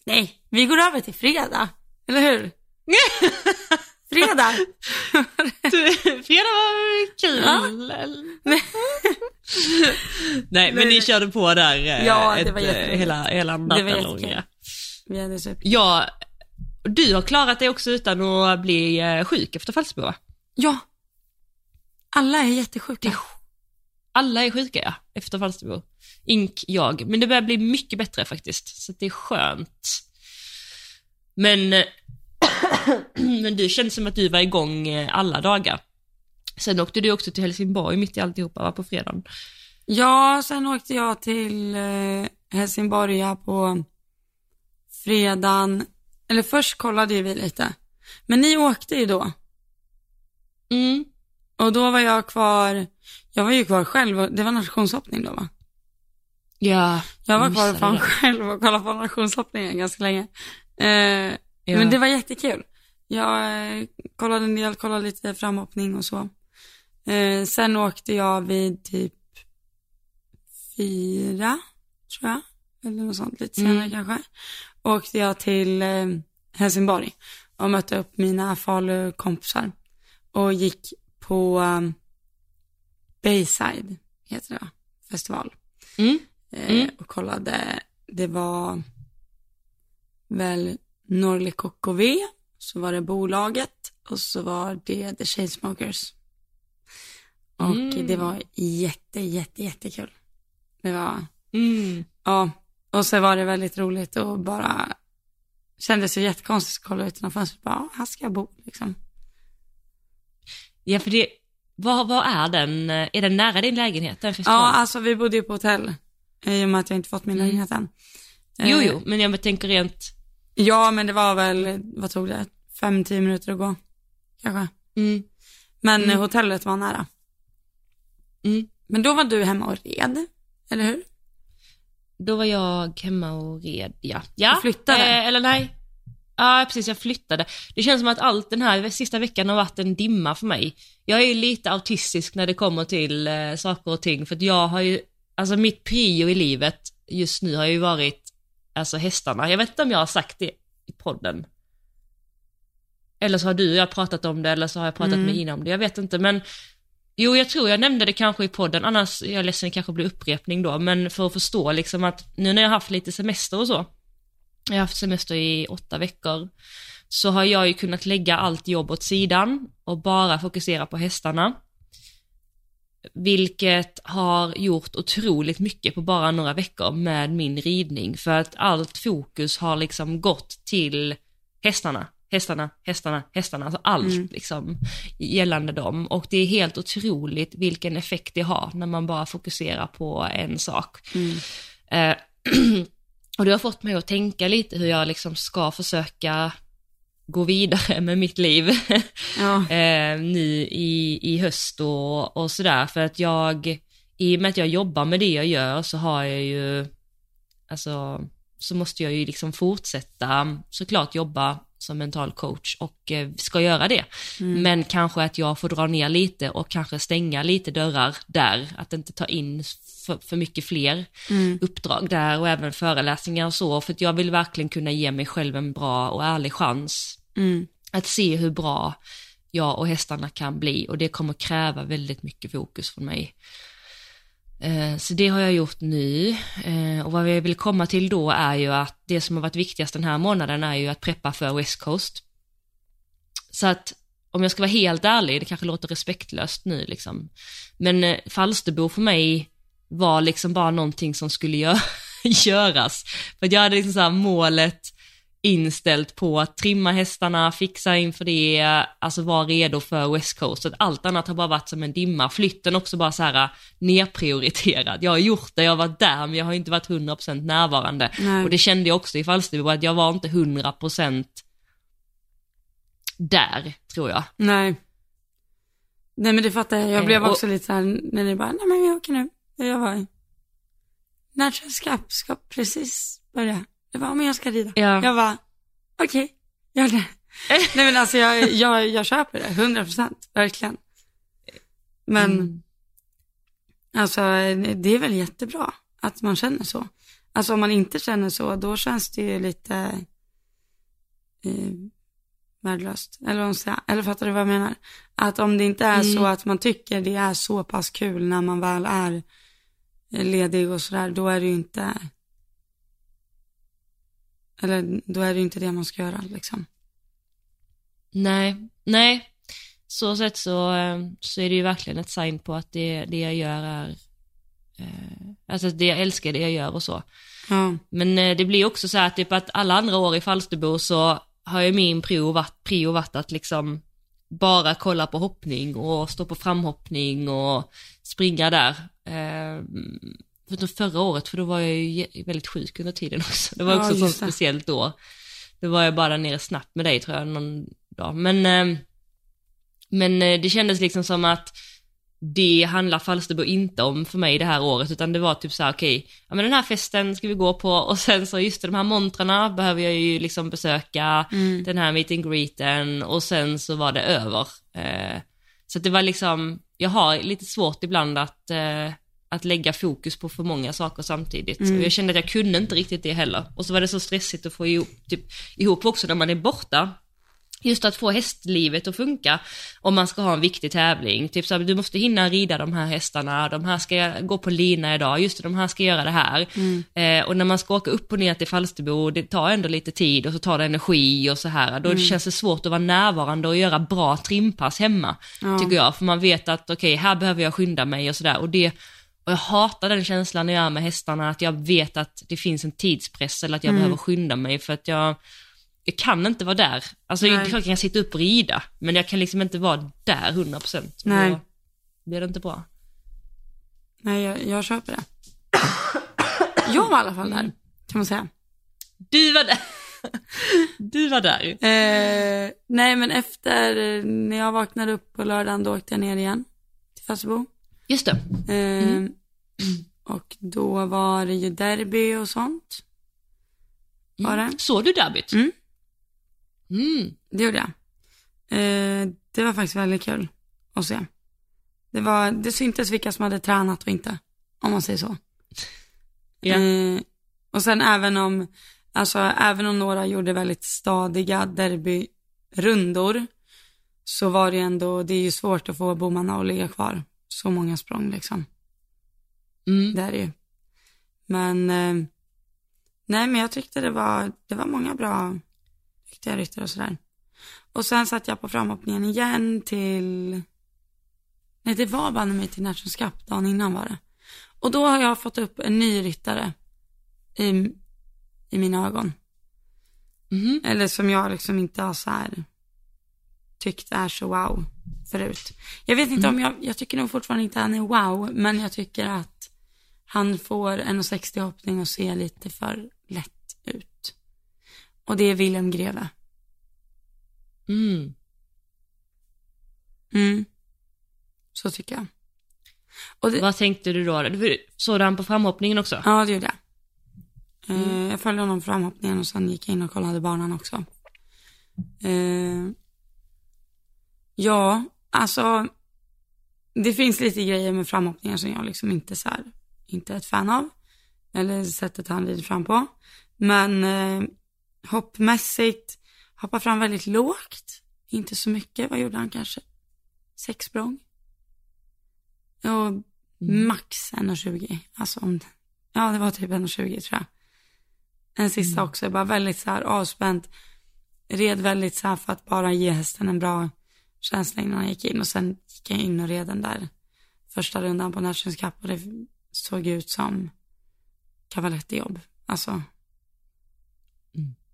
nej, vi går över till fredag. Eller hur? fredag. Du, fredag var kul. Nej, men ni körde på där eh, Ja, det ett, var eh, jätteroligt. hela, hela natten jättekul. långa. Vi hade Ja, du har klarat dig också utan att bli eh, sjuk efter Falsterbo va? Ja. Alla är jättesjuka. Alla är sjuka ja, efter Falsterbo. Ink jag. Men det börjar bli mycket bättre faktiskt, så det är skönt. Men, eh, men du känns som att du var igång eh, alla dagar. Sen åkte du också till Helsingborg mitt i alltihopa, va, på fredagen. Ja, sen åkte jag till eh, Helsingborg på fredagen. Eller först kollade vi lite. Men ni åkte ju då. Mm. Och då var jag kvar, jag var ju kvar själv och det var nationshoppning då va? Ja, Jag var kvar fan det. själv och kollade på nationshoppningen ganska länge. Eh, Ja. Men det var jättekul. Jag eh, kollade en del, kollade lite framhoppning och så. Eh, sen åkte jag vid typ fyra, tror jag. Eller något sånt, lite senare Mm. kanske. Åkte jag till eh, Helsingborg och mötte upp mina Falu-kompisar. Och gick på um, Bayside, heter det va? Festival. Mm. Eh, Mm. och kollade, det var väl Norli KKV, så var det bolaget och så var det The Chainsmokers. Och Mm. det var jätte, jätte, jättekul. Det var, Mm. ja, och så var det väldigt roligt och bara kändes ju jättekonstigt att kolla ut genom fönstret, bara, "Ja, här ska jag bo liksom. Ja, för det, vad, vad är den, eh, är den nära din lägenhet, den Ja, alltså vi bodde ju på hotell, eh, i och med att jag inte fått min Mm. lägenhet än. jo, Eh, jo, men jag tänker rent, Ja, men det var väl, vad tog det, fem, tio minuter att gå, kanske. mm, Men Mm. hotellet var nära. mm. Men då var du hemma och red, eller hur? Då var jag hemma och red, ja. ja. Du flyttade? Eh, eller nej. Ja, precis, jag flyttade. Det känns som att allt den här sista veckan har varit en dimma för mig. Jag är ju lite autistisk när det kommer till eh, saker och ting, för att jag har ju, alltså mitt prio i livet just nu har ju varit, alltså hästarna. Jag vet inte om jag har sagt det i podden. Eller så har du och jag pratat om det, eller så har jag pratat Mm. med Ina om det, jag vet inte, men Jo, jag tror jag nämnde det kanske i podden, annars är jag ledsen, det kanske blir upprepning då, men för att förstå liksom att nu när jag har haft lite semester och så, jag har haft semester i åtta veckor, så har jag ju kunnat lägga allt jobb åt sidan och bara fokusera på hästarna. Vilket har gjort otroligt mycket på bara några veckor med min ridning, för att allt fokus har liksom gått till hästarna, hästarna, hästarna, hästarna, alltså allt Mm. liksom gällande dem. Och det är helt otroligt vilken effekt det har när man bara fokuserar på en sak. Mm. Eh, och det har fått mig att tänka lite hur jag liksom ska försöka gå vidare med mitt liv Ja. eh, nu i, i höst och, och sådär. För att jag, i och med att jag jobbar med det jag gör så har jag ju, alltså, så måste jag ju liksom fortsätta såklart jobba som mental coach och eh, ska göra det. Mm. Men kanske att jag får dra ner lite och kanske stänga lite dörrar där, att inte ta in för, för mycket fler Mm. uppdrag där och även föreläsningar och så, för att jag vill verkligen kunna ge mig själv en bra och ärlig chans Mm. att se hur bra jag och hästarna kan bli och det kommer kräva väldigt mycket fokus från mig. Eh, Så det har jag gjort nu Eh, och vad jag vill komma till då är ju att det som har varit viktigast den här månaden är ju att preppa för West Coast. Så att om jag ska vara helt ärlig, det kanske låter respektlöst nu liksom, men eh, Falsterbo för mig var liksom bara någonting som skulle gö- göras. För jag hade liksom så här målet inställt på att trimma hästarna, fixa inför det, alltså vara redo för West Coast. Så att allt annat har bara varit som en dimma. Flytten också bara så här nerprioriterad. Jag har gjort det, jag har varit där, men jag har inte varit 100% närvarande. Nej. Och det kände jag också i Falsterbo, att jag var inte 100% där, tror jag. Nej. Nej men det fattar jag. Jag Eh, blev och- också lite såhär när ni bara, nej men vi åker nu. Och jag var, National ska, ska precis börja. Jag bara, men jag ska rida. Ja. Jag var, okej, gör det. Nej men alltså jag, jag, jag köper det, 100 procent, verkligen. Men, Mm. alltså det är väl jättebra att man känner så. Alltså om man inte känner så, då känns det ju lite eh, värdelöst. Eller, eller fattar du vad jag menar? Att om det inte är så att man tycker det är så pass kul när man väl är ledig och sådär, då är det ju inte, eller då är det ju inte det man ska göra liksom. Nej, nej. Så sett så, eh, så är det ju verkligen ett sign på att det, det jag gör är, eh, alltså det jag älskar det jag gör och så. Ja, Men eh, det blir också så här typ att alla andra år i Falsterbo så har ju min prio varit, prio varit att liksom bara kolla på hoppning och stå på framhoppning och springa där. Eh, förutom förra året, för då var jag ju väldigt sjuk under tiden också. Det var Ja, också ett sånt just det. speciellt år. Då var jag bara där nere snabbt med dig tror jag någon dag. Men, eh, men eh, det kändes liksom som att det handlar Falsterbo inte om för mig det här året, utan det var typ så här: okej, ja men den här festen ska vi gå på och sen så just det, de här montrarna behöver jag ju liksom besöka, den här meet and greeten och sen så var det över. Eh, så det var liksom, jag har lite svårt ibland att, eh, att lägga fokus på för många saker samtidigt. Och jag kände att jag kunde inte riktigt det heller. Och så var det så stressigt att få ihop, typ, ihop också när man är borta. Just att få hästlivet att funka om man ska ha en viktig tävling. Typ så här, du måste hinna rida de här hästarna, de här ska gå på lina idag, just det, de här ska göra det här. Eh, och när man ska åka upp och ner till Falsterbo, det tar ändå lite tid och så tar det energi och så här. Då känns det svårt att vara närvarande och göra bra trimpass hemma, tycker jag. För man vet att okej, här behöver jag skynda mig och sådär. Och det och jag hatar den känslan när jag är med hästarna, att jag vet att det finns en tidspress eller att jag behöver skynda mig för att jag, jag kan inte vara där. Alltså Nej. jag kan sitta upp och rida, men jag kan liksom inte vara där 100%. Nej. Då blir det inte bra. nej jag, jag köper det. Jag var i alla fall där, kan man säga. Du var där! Du var där. Eh, nej men efter, eh, när jag vaknade upp på lördagen, då åkte jag ner igen till Falsterbo. Just det. Eh, Och då var det ju derby och sånt. Var det? Såg du derbyt? Mm. Mm. Det gjorde jag. Eh, det var faktiskt väldigt kul att se. Det, var, det syntes vilka som hade tränat och inte, om man säger så. Ja. Eh, och sen även om, alltså även om några gjorde väldigt stadiga derbyrundor, så var det ändå, det är ju svårt att få bommarna att ligga kvar. Så många språng liksom. Mm. Det är det ju. Men, eh, nej men jag tyckte det var, det var många bra duktiga ryttare och sådär. Och sen satt jag på framhoppningen igen till, nej det var banne mig till Nations Cup, dagen innan var det. Och då har jag fått upp en ny ryttare i, i mina ögon. Mhm. Eller som jag liksom inte har så här tyckt är så wow förut. Jag vet inte om jag, jag tycker nog fortfarande inte han är wow, men jag tycker att han får 1,60 hoppning och ser lite för lätt ut. Och det är Wilhelm Greve. Mm. Mm. Så tycker jag. Det, Vad tänkte du då? Du- Såg du han på framhoppningen också? Ja, det gjorde jag. Eh, jag följde honom framhoppningen och sen gick jag in och kollade banan också. Eh, ja, alltså det finns lite grejer med framhoppningen som jag liksom inte så här, inte är ett fan av. Eller sättet han rider fram på. Men eh, hoppmässigt hoppar fram väldigt lågt. Inte så mycket. Vad gjorde han kanske? Sex språng. Och max 1,20. Alltså om, ja det var typ 1,20 tror jag. En sista också, bara väldigt så här avspänt. Red väldigt så här för att bara ge hästen en bra känsla innan han gick in. Och sen gick jag in och red den där första rundan på Nations Cup och det såg ut som cavaletti-jobb. Alltså.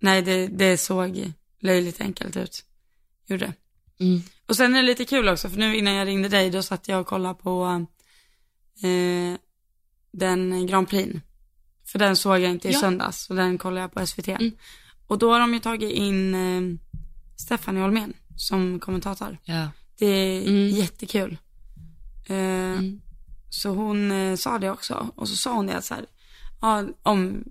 Nej, det, det såg löjligt enkelt ut. Gjorde. Mm. Och sen är det lite kul också, för nu innan jag ringde dig, då satt jag och kollade på eh, den Grand Prix. För den såg jag inte i Ja. söndags, så den kollade jag på SVT. Mm. Och då har de ju tagit in eh, Stefanie Holmén som kommentator. Ja. Det är Mm. jättekul. Eh, Mm. Så hon eh, sa det också. Och så sa hon det så här, ja, om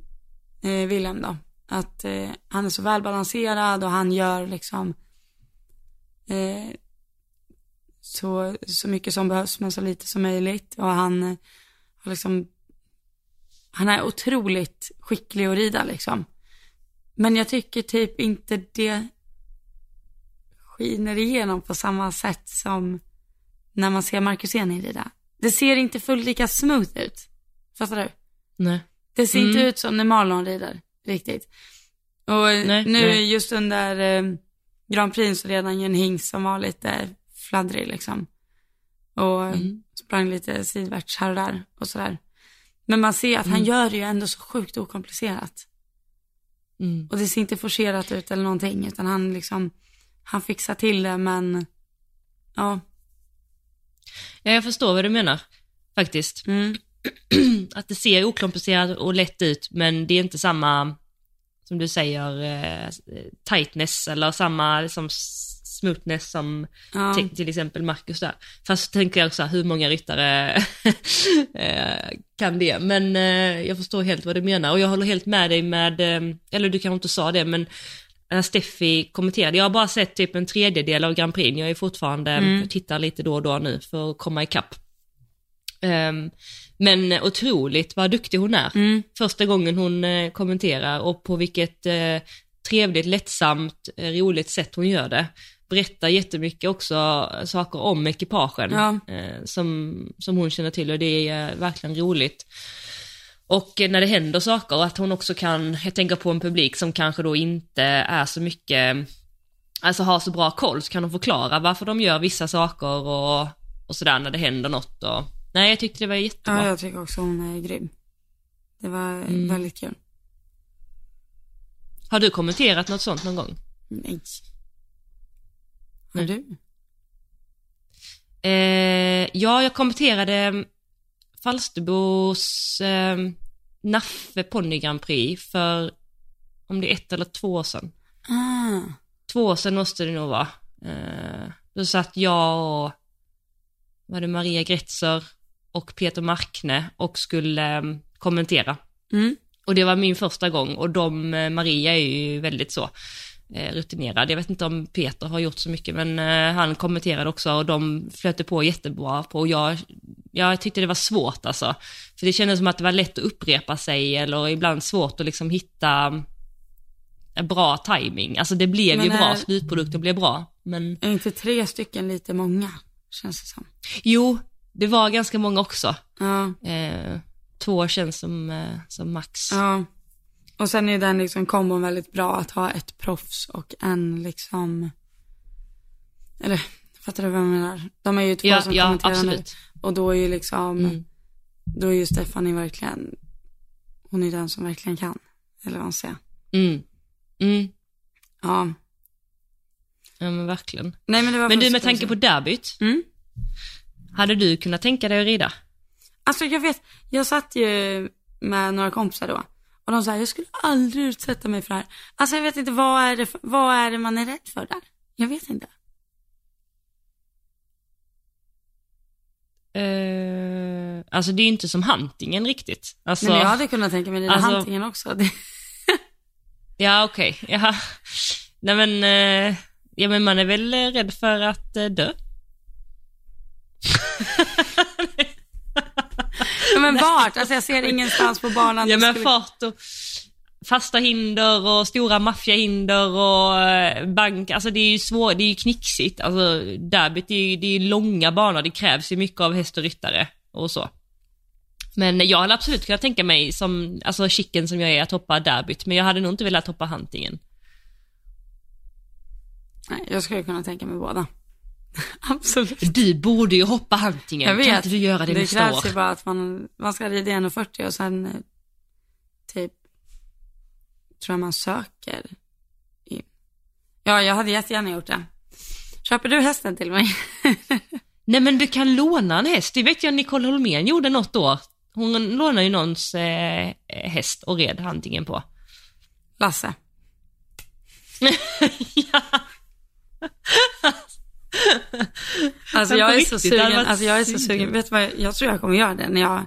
eh, Wilhelm då. Att eh, han är så välbalanserad och han gör liksom eh, så, så mycket som behövs men så lite som möjligt. Och han eh, har liksom, han är otroligt skicklig att rida liksom. Men jag tycker typ inte det skiner igenom på samma sätt som när man ser Marcus Eni rida. Det ser inte fullt lika smooth ut. Fattar du? Nej. Det ser inte ut som när Marlon rider, riktigt. Och Nej, nu nej. just under eh, Grand Prix så redan en hingst som var lite fladdrig liksom. Och Mm. sprang lite sidvärts här och där och sådär. Men man ser att Mm. han gör det ju ändå så sjukt okomplicerat. Mm. Och det ser inte forcerat ut eller någonting, utan han liksom, han fixar till det men, ja. Ja, jag förstår vad du menar, faktiskt. Mm. Att det ser okomplicerat och lätt ut, men det är inte samma, som du säger, eh, tightness eller samma liksom, smoothness som Ja. till, till exempel Marcus där. Fast tänker jag också, hur många ryttare eh, kan det? Men eh, jag förstår helt vad du menar och jag håller helt med dig med, eh, eller du kanske inte sa det, men när Steffi kommenterade, jag har bara sett typ en tredjedel av Grand Prix, jag är fortfarande, jag tittar lite då och då nu för att komma ikapp. Um, men otroligt vad duktig hon är. Mm. Första gången hon eh, kommenterar och på vilket eh, trevligt, lättsamt, eh, roligt sätt hon gör det. Berättar jättemycket också saker om ekipagen Ja. eh, som, som hon känner till och det är eh, verkligen roligt. Och eh, när det händer saker och att hon också kan, jag tänker på en publik som kanske då inte är så mycket, alltså har så bra koll, så kan hon förklara varför de gör vissa saker och, och sådär när det händer något. Och, nej, jag tyckte det var jättebra. ja, jag tycker också hon är grym. Det var Mm. väldigt kul. Har du kommenterat något sånt någon gång? Nej. Har Nej. du? Eh, ja, jag kommenterade Falsterbos eh, Naffe Ponny Grand Prix för, om det är ett eller två år sedan. Ah. Två år sedan måste det nog vara. Eh, då satt jag och, var det Maria Gretzer och Peter Markne och skulle eh, kommentera. Mm. Och det var min första gång och de, eh, Maria är ju väldigt så eh, rutinerad. Jag vet inte om Peter har gjort så mycket men eh, han kommenterade också och de flöt på jättebra på och jag, jag tyckte det var svårt alltså. För det kändes som att det var lätt att upprepa sig eller ibland svårt att liksom hitta bra timing. Alltså det blev ju Men bra, är- slutprodukten blev bra. Men Är inte tre stycken lite många? Känns det som. jo, det var ganska många också. Ja. Eh, två känns som, eh, som max. Ja. Och sen är den liksom kombon väldigt bra att ha ett proffs och en liksom, eller fattar du vad jag menar? De är ju två Ja, som ja, kommenterar absolut. nu. Och då är ju liksom, Mm. då är ju Stephanie verkligen, hon är den som verkligen kan. Eller vad man säger. Mm. Mm. Ja. Ja men verkligen. Nej men Men du med tanke på derbyt, Mm. Hade du kunnat tänka dig att rida? Alltså jag vet, jag satt ju med några kompisar då. Och de sa, jag skulle aldrig utsätta mig för det här. Alltså jag vet inte, vad är det, vad är det man är rädd för där? Jag vet inte. Eh, alltså det är ju inte som hantingen riktigt. Alltså, Men jag hade kunnat tänka mig rida alltså- hantingen också. Ja okej, ja. Nej men, eh, ja men man är väl rädd för att eh, dö. Ja, men vart? Alltså jag ser ingenstans på banan. Ja det men skulle- fart och fasta hinder och stora maffiahinder och eh, bank, alltså det är ju svårt, det är ju knixigt. Alltså derbyt är ju, det är långa banor, det krävs ju mycket av häst och ryttare och så. Men jag hade absolut kunnat tänka mig som, alltså chicken som jag är, att hoppa derbyt, men jag hade nog inte velat hoppa hantingen. Nej, jag skulle kunna tänka mig båda. Absolut. Du borde ju hoppa hantingen, Jag vet. kan inte du göra det, det nästa krävs år? ju bara att man, man ska rida 1,40 och sen eh, typ, tror jag man söker in. Ja, jag hade jättegärna gjort det. Köper du hästen till mig? Nej men du kan låna en häst, det vet jag Nicole Holmén gjorde något år. Hon lånade ju någons eh, häst och red hantingen på. Lasse. ja. Alltså Men jag är så sugen, alltså jag är så sugen. Vet du vad, jag tror jag kommer göra det när jag,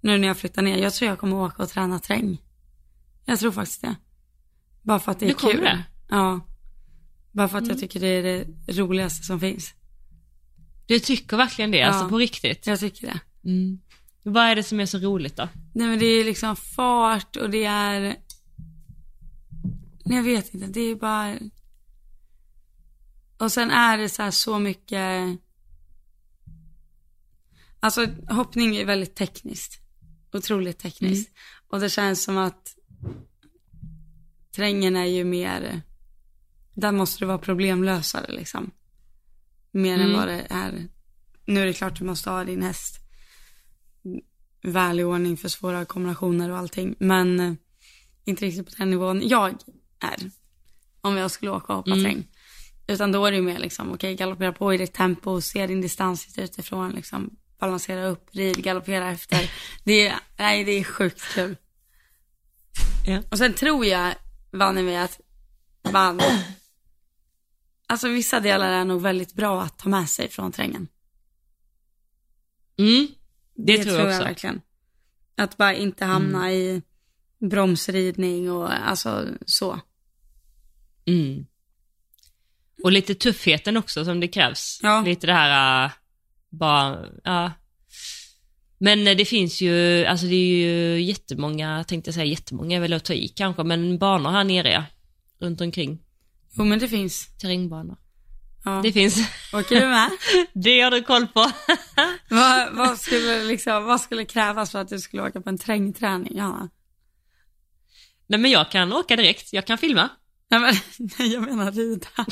nu när jag flyttar ner. Jag tror jag kommer åka och träna träng. Jag tror faktiskt det. Bara för att det är Du kommer kul. det? Ja. Bara för att Mm. jag tycker det är det roligaste som finns. Du tycker verkligen det, Ja. alltså på riktigt? Jag tycker det. Mm. Vad är det som är så roligt då? Nej men det är liksom fart och det är... Jag vet inte, det är bara... Och sen är det så här så mycket... Alltså hoppning är väldigt tekniskt. Otroligt tekniskt. Och det känns som att terrängen är ju mer... Där måste det vara problemlösare liksom. Mer än Mm. vad det är. Nu är det klart du måste ha din häst väl i ordning för svåra kombinationer och allting. Men eh, inte riktigt på den nivån jag är. Om jag skulle åka och hoppa Mm. terräng. Utan då är det ju mer liksom, okej, galoppera på i ditt tempo, se din distans utifrån, liksom, balansera upp, rid, galoppera efter. Det är, nej, det är sjukt kul. Ja. Och sen tror jag, vann med att man, alltså vissa delar är nog väldigt bra att ta med sig från terrängen. Mm. Det, tror jag också. verkligen. Att bara inte hamna i bromsridning och alltså så. Mm. Och lite tuffheten också som det krävs. Ja. Lite det här, äh, bara, ja. Men eh, det finns ju, alltså det är ju jättemånga, tänkte jag säga jättemånga är väl att ta i kanske, men banor här nere ja. Runt omkring. Jo men det finns. Terrängbanor. Ja. Det finns. Åker du med? det har du koll på. vad, vad, skulle liksom, vad skulle krävas för att du skulle åka på en terrängträning? Ja. Nej men jag kan åka direkt, jag kan filma. Nej men, nej jag menar rida.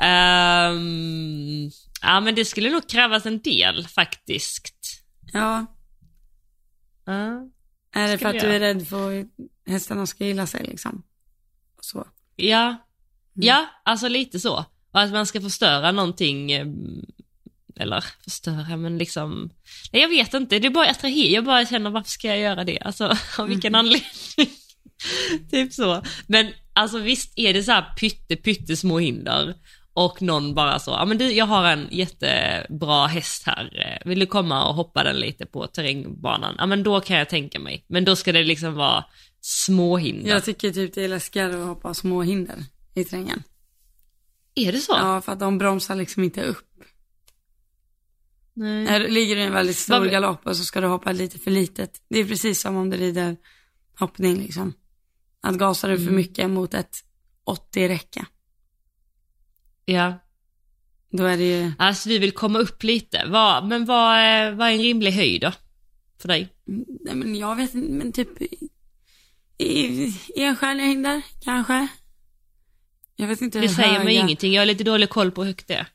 Ehm, ja men det skulle nog krävas en del faktiskt. Ja. Ja. Är det för att du jag. är rädd för att hästarna ska gilla sig liksom? Så. Ja, ja, alltså lite så. Och att man ska förstöra någonting, eh, eller förstöra, men liksom, nej jag vet inte, det är bara attraher, jag bara känner varför ska jag göra det? Alltså, av vilken anledning? typ så. Men alltså visst är det så här pytte, pyttesmå hinder och någon bara så, ja men du, jag har en jättebra häst här, vill du komma och hoppa den lite på terrängbanan? Ja men då kan jag tänka mig, men då ska det liksom vara små hinder. Jag tycker typ det är läskigare att hoppa små hinder i terrängen. Är det så? Ja, för att de bromsar liksom inte upp. Nej. Ligger du i en väldigt stor Vad- galopp och så ska du hoppa lite för litet. Det är precis som om du rider hoppning liksom. Att gasar du för Mm. mycket mot ett 80 räcke, Ja. då är det ju, Alltså du vill komma upp lite. Vad, men vad, är- vad är en rimlig höjd då? För dig? nej men jag vet inte, men typ i- i enstjärniga hinder kanske. Jag vet inte Det hur säger mig höga- ingenting, jag har lite dålig koll på hur högt det är.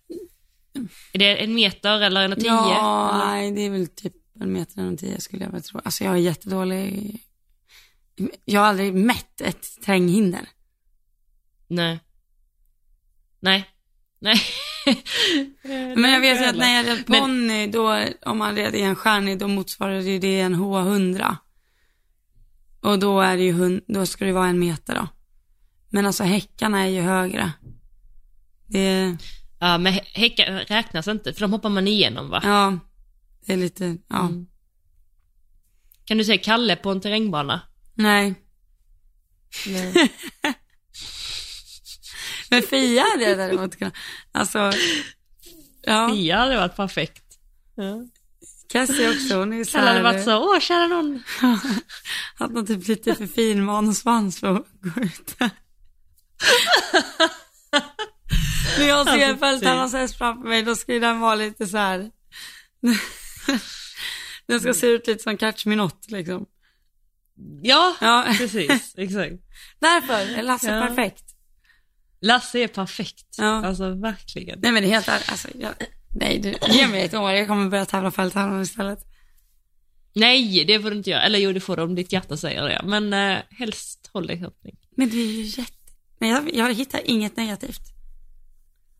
Är det en meter eller en och tio? Ja, eller? nej det är väl typ en meter och en tio skulle jag väl tro. Alltså jag är jättedålig. Jag har aldrig mätt ett terränghinder. Nej. Nej. Nej. Men jag vet ju att när jag red ponny, då, om man red en stjärnig, då motsvarade ju det en H100. Och då är det ju, hun- då ska det vara en meter då. Men alltså häckarna är ju högre. Det är, Ja, men hä- häckar räknas inte, för de hoppar man igenom va? ja, det är lite, ja, Mm. Kan du säga Kalle på en terrängbana? nej. Men Fia hade jag däremot kunnat, alltså, ja, Fia hade varit perfekt. Ja. Cassie också, hon är ju så Kalle hade varit så, åh kära någon. Att man typ lite för fin man och svans för att gå ut. När jag ser Alltså, fältarnas häst framför mig, då ska den vara lite så här. Den ska se ut lite som Catch Me Not liksom. Ja, Ja, precis, exakt. därför är Lasse Ja. perfekt. Lasse är perfekt. Ja. Alltså verkligen. Nej men det är helt alltså, jag, nej du, ge mig ett år, jag kommer börja tävla fälttävlan istället. Nej, det får du inte göra. Eller jo, det får du om ditt hjärta säger det. Men eh, helst håll dig i hoppning. Men det är ju jätte, nej jag, jag hittar inget negativt.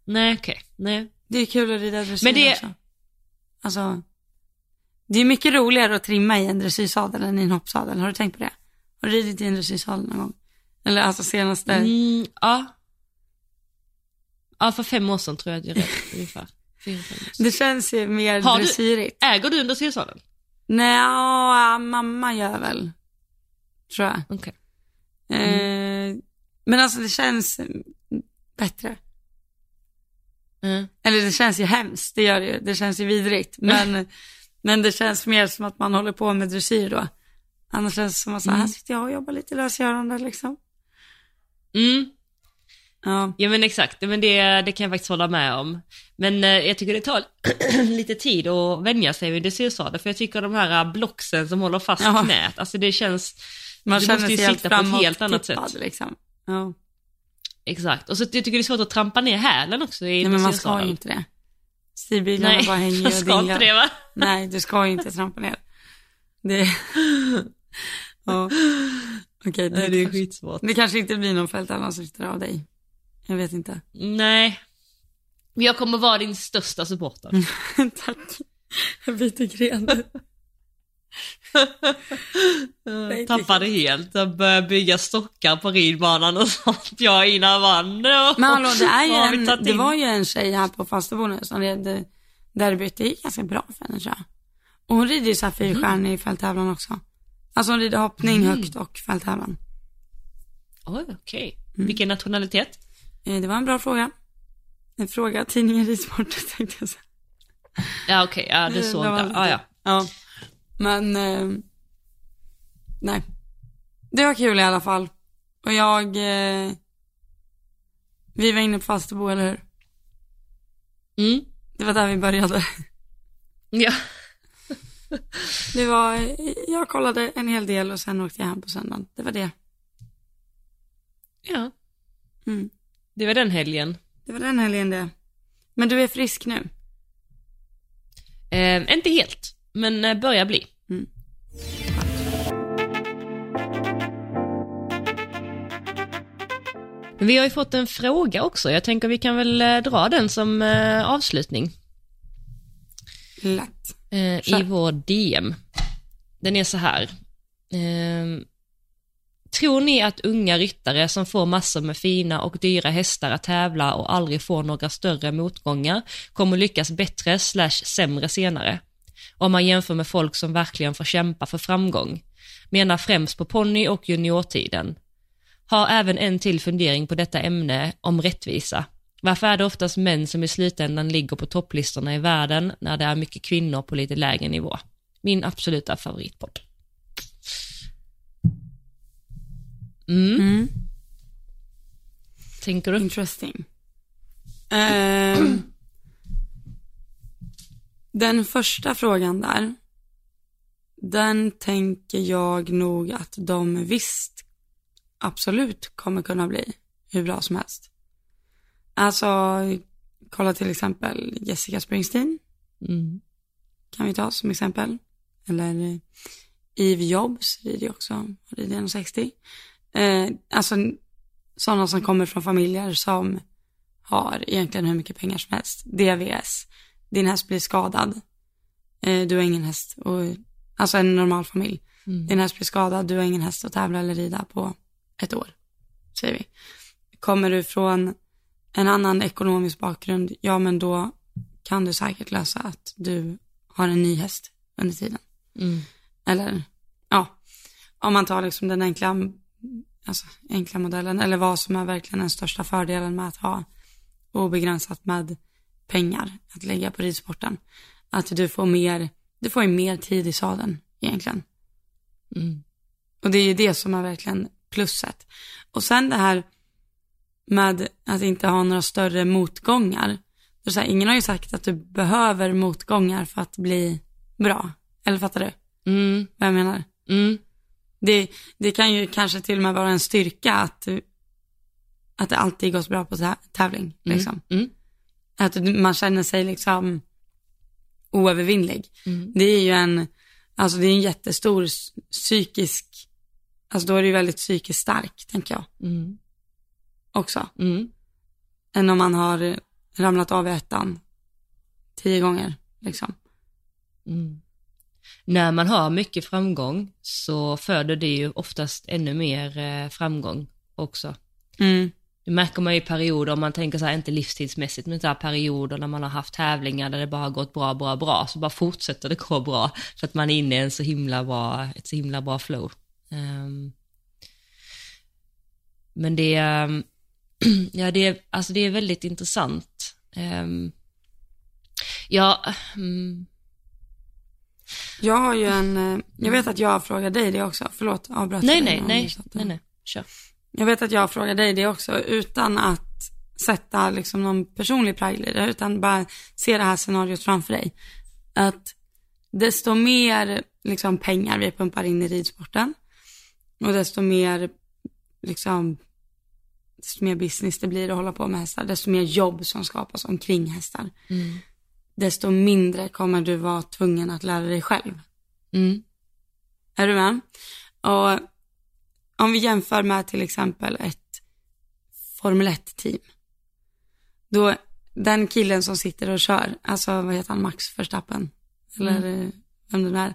Nej, okej. Nej. Det är kul att rida dressyr Men det- också. Alltså, det är mycket roligare att trimma i en dressyrsadel än i en hoppsadel. Har du tänkt på det? Har du ridit i en dressyrsadel någon gång? Eller alltså senaste? Mm, ja. Ja, för fem år sedan tror jag att jag red ungefär. Fyra. Det känns ju mer Har du- dressyrigt. Äger du en dressyrsadel? Nej, ja, mamma gör väl. tror jag. Okej. Eh, men alltså det känns bättre. Mm. Eller det känns ju hemskt, det gör det ju. Det känns ju vidrigt. Men, men det känns mer som att man håller på med dressyr då. Annars känns det som att så här Mm. sitter jag och jobbar lite lösgörande liksom. Mm. Ja. Ja men exakt, men det, det kan jag faktiskt hålla med om. Men eh, jag tycker det tar lite tid att vänja sig vid dressyrsadel, för jag tycker de här eh, blocksen som håller fast Ja. knät, alltså det känns, Man du känner måste ju sig sitta på ett helt annat sätt. liksom. Ja. Exakt, och så jag tycker det är svårt att trampa ner hälen också i Nej men man ska ju inte det. Stigbilarna Nej, bara hänger och ska dinglar. inte det va? Nej, du ska ju inte trampa ner. Det... ja. Okej, det, Nej, det är kanske... skitsvårt. det kanske inte blir någon fältavlansryttare av dig. Jag vet inte. Nej. Men jag kommer vara din största supporter. Tack. Jag byter gren. Jag tappade helt, jag började bygga stockar på ridbanan och sånt. Jag innan vann. Men hallå, det, är ju en, det var ju en tjej här på Falsterbo nu som red derbyt. Det gick ganska bra för henne tror jag. Och hon rider ju så här fyrstjärnig i fälttävlan också. Alltså hon rider hoppning Mm. högt och fälttävlan. Oj, okej. Mm. Vilken nationalitet? Eh, Det var en bra fråga. En fråga tidningen Ridsport tänkte jag säga. Ja okej, ja det är så Det var inte. lite- Ah, ja. Ja, men eh, nej. Det var kul i alla fall. Och jag, eh, vi var inne på Falsterbo, eller hur? Mm. Det var där vi började. Ja. Det var, jag kollade en hel del och sen åkte jag hem på söndagen. Det var det. ja. Mm. Det var den helgen. Det var den helgen det. Men du är frisk nu? Eh, inte helt, men eh, börjar bli. Mm. Vi har ju fått en fråga också. Jag tänker vi kan väl eh, dra den som eh, avslutning Lätt. Kör. i vår DM. Den är så här. Ehm, tror ni att unga ryttare som får massor med fina och dyra hästar att tävla och aldrig får några större motgångar kommer lyckas bättre slash sämre senare? Om man jämför med folk som verkligen får kämpa för framgång. Menar främst på ponny och juniortiden. Har även en till fundering på detta ämne om rättvisa. Varför är det oftast män som i slutändan ligger på topplistorna i världen när det är mycket kvinnor på lite lägre nivå? Min absoluta favoritpodd. Mm, Mm. tänker du? Interesting. Ehm, den första frågan där, den tänker jag nog att de visst absolut kommer kunna bli hur bra som helst. Alltså, kolla till exempel Jessica Springsteen, Mm. kan vi ta som exempel. Eller Eve Jobs rider ju också, rider 1,60. Eh, alltså sådana som kommer från familjer som har egentligen hur mycket pengar som helst. DVS, din häst blir skadad, eh, du har ingen häst, och, alltså en normal familj. Mm. Din häst blir skadad, du har ingen häst att tävla eller rida på ett år, säger vi. Kommer du från en annan ekonomisk bakgrund, ja men då kan du säkert lösa att du har en ny häst under tiden. Mm. Eller, ja, om man tar liksom den enkla, alltså enkla modellen, eller vad som är verkligen den största fördelen med att ha obegränsat med pengar att lägga på ridsporten. Att du får mer, du får ju mer tid i sadeln egentligen. Mm. Och det är ju det som är verkligen plusset. Och sen det här med att inte ha några större motgångar. Så här, ingen har ju sagt att du behöver motgångar för att bli bra. Eller fattar du Mm. vad jag menar? Mm. Det, det kan ju kanske till och med vara en styrka att, att det alltid gått bra på tä- tävling. Liksom. Mm. Att man känner sig liksom oövervinnlig. Mm. Det är ju en, alltså det är en jättestor psykisk, alltså då är det ju väldigt psykiskt stark, tänker jag Mm. också. Mm. Än om man har ramlat av i ettan tio gånger, liksom. Mm. När man har mycket framgång så föder det ju oftast ännu mer eh, framgång också. Mm. Det märker man ju i perioder, om man tänker så här, inte livstidsmässigt, men så här perioder när man har haft tävlingar där det bara har gått bra, bra, bra, så bara fortsätter det gå bra för att man är inne i en så himla bra, ett så himla bra flow. Ehm, men det är, ja det alltså det är väldigt intressant. Um, ja, mm, Jag har ju en, eh, jag vet att jag frågar dig det också, förlåt avbröt nej nej nej, satte- nej nej, kör. Jag vet att jag frågar dig det också utan att sätta liksom någon personlig prägel i det, utan bara se det här scenariot framför dig. Att desto mer liksom pengar vi pumpar in i ridsporten och desto mer liksom desto mer business det blir att hålla på med hästar, desto mer jobb som skapas omkring hästar, desto mindre kommer du vara tvungen att lära dig själv. Mm. Är du med? Och om vi jämför med till exempel ett Formel 1-team. Då den killen som sitter och kör, alltså vad heter han, Max Verstappen, eller eh, vem det nu är.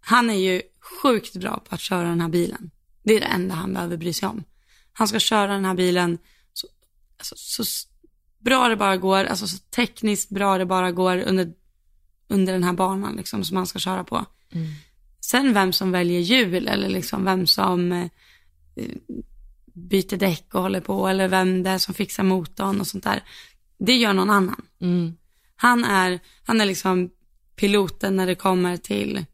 Han är ju sjukt bra på att köra den här bilen. Det är det enda han behöver bry sig om. Han ska köra den här bilen så, alltså, så bra det bara går, alltså så tekniskt bra det bara går under, under den här banan liksom som han ska köra på. Sen vem som väljer hjul eller liksom vem som eh, byter däck och håller på eller vem det är som fixar motorn och sånt där. Det gör någon annan. Mm. Han är, han är liksom piloten när det kommer till,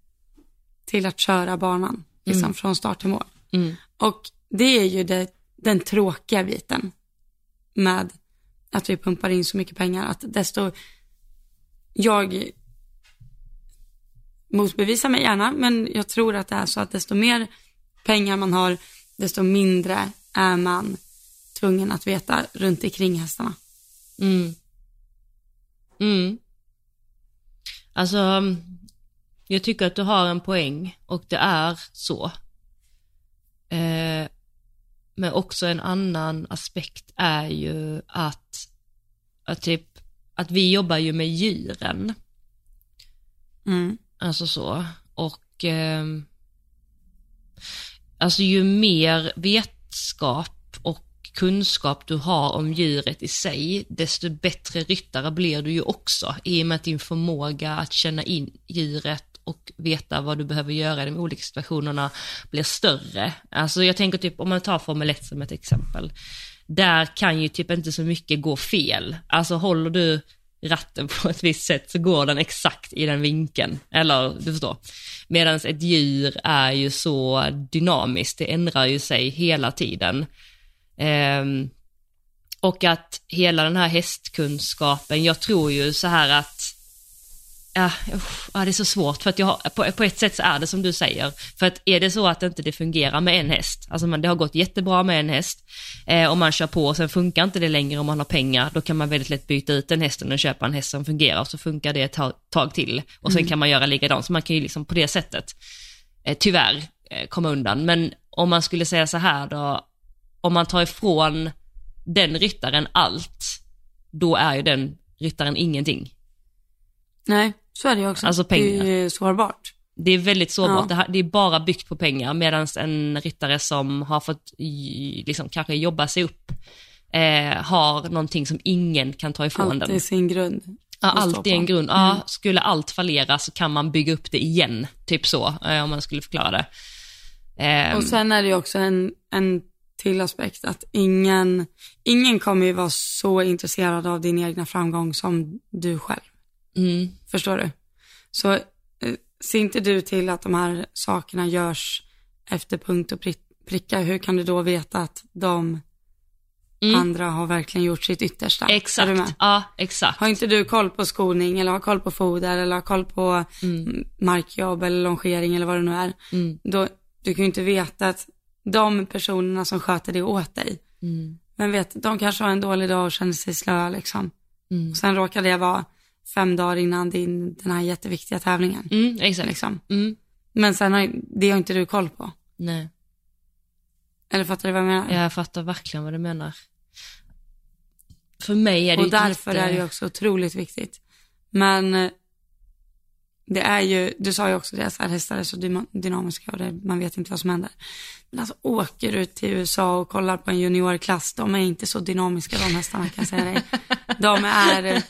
till att köra banan, liksom från start till mål. Mm. Och det är ju det, den tråkiga biten med att vi pumpar in så mycket pengar, att desto, jag motbevisar mig gärna, men jag tror att det är så att desto mer pengar man har, desto mindre är man tvungen att veta runt omkring hästarna. Mm. Mm. Alltså, mm, jag tycker att du har en poäng och det är så. Eh, men också en annan aspekt är ju att, att typ, att vi jobbar ju med djuren. Mm. Alltså så. Och ehm, alltså ju mer vetskap och kunskap du har om djuret i sig, desto bättre ryttare blir du ju också i och med att din förmåga att känna in djuret och veta vad du behöver göra i de olika situationerna blir större. Alltså jag tänker typ om man tar Formel 1 som ett exempel. Där kan ju typ inte så mycket gå fel. Alltså håller du ratten på ett visst sätt så går den exakt i den vinkeln. Eller du förstår. Medan ett djur är ju så dynamiskt, det ändrar ju sig hela tiden. Um, och att hela den här hästkunskapen, jag tror ju så här att Ja, ja, det är så svårt för att jag har, på, på ett sätt så är det som du säger. För att är det så att inte det fungerar med en häst, alltså man, det har gått jättebra med en häst eh, och man kör på och sen funkar inte det längre om man har pengar, då kan man väldigt lätt byta ut den hästen och köpa en häst som fungerar och så funkar det ett tag, tag till och sen kan man göra likadant. Så man kan ju liksom på det sättet eh, tyvärr eh, komma undan. Men om man skulle säga så här då, om man tar ifrån den ryttaren allt, då är ju den ryttaren ingenting. Nej, så är det ju också. Alltså pengar. Det är ju sårbart. Det är väldigt sårbart. Ja. Det, här, det är bara byggt på pengar medan en ryttare som har fått liksom, kanske jobba sig upp eh, har någonting som ingen kan ta ifrån Allt den. är sin grund. Ja, allt är. Mm. en grund. Ja, skulle allt fallera så kan man bygga upp det igen. Typ så, eh, om man skulle förklara det. Eh, Och sen är det ju också en, en till aspekt att ingen, ingen kommer ju vara så intresserad av din egna framgång som du själv. Mm, Förstår du? Så eh, ser inte du till att de här sakerna görs efter punkt och prick, pricka, hur kan du då veta att de Mm. andra har verkligen gjort sitt yttersta? Exakt. Ja, exakt. Har inte du koll på skoning eller har koll på foder eller har koll på mm. markjobb eller longering eller vad det nu är. Mm. Då, du kan ju inte veta att de personerna som sköter det åt dig, Mm. men vet, de kanske har en dålig dag och känner sig slöa liksom. Mm. Och sen råkar det vara fem dagar innan din, den här jätteviktiga tävlingen. Mm, exakt. Liksom. Mm. Men sen har, det har inte du koll på. Nej, Eller fattar du vad jag menar? jag fattar verkligen vad du menar. För mig är det och därför jätte- är det också otroligt viktigt. Men eh, det är ju, du sa ju också det, här, hästar är så dynamiska och det, man vet inte vad som händer. Men alltså åker du till USA och kollar på en juniorklass, de är inte så dynamiska de hästarna kan jag säga dig. De är eh,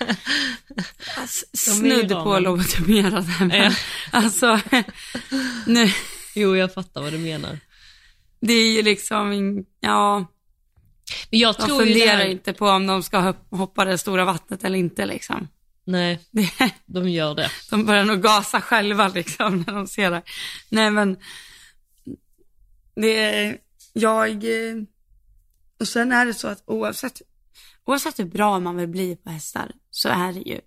alltså, snudd på lobotomerade. Men, Ja. Alltså, nu, Jo, jag fattar vad du menar. det är ju liksom, ja, Men jag De tror det funderar här, inte på om de ska hop- hoppa det stora vattnet eller inte liksom. Nej, de gör det. de börjar nog gasa själva liksom när de ser det. Nej men, det är, jag, eh, och sen är det så att oavsett, oavsett hur bra man vill bli på hästar så är det ju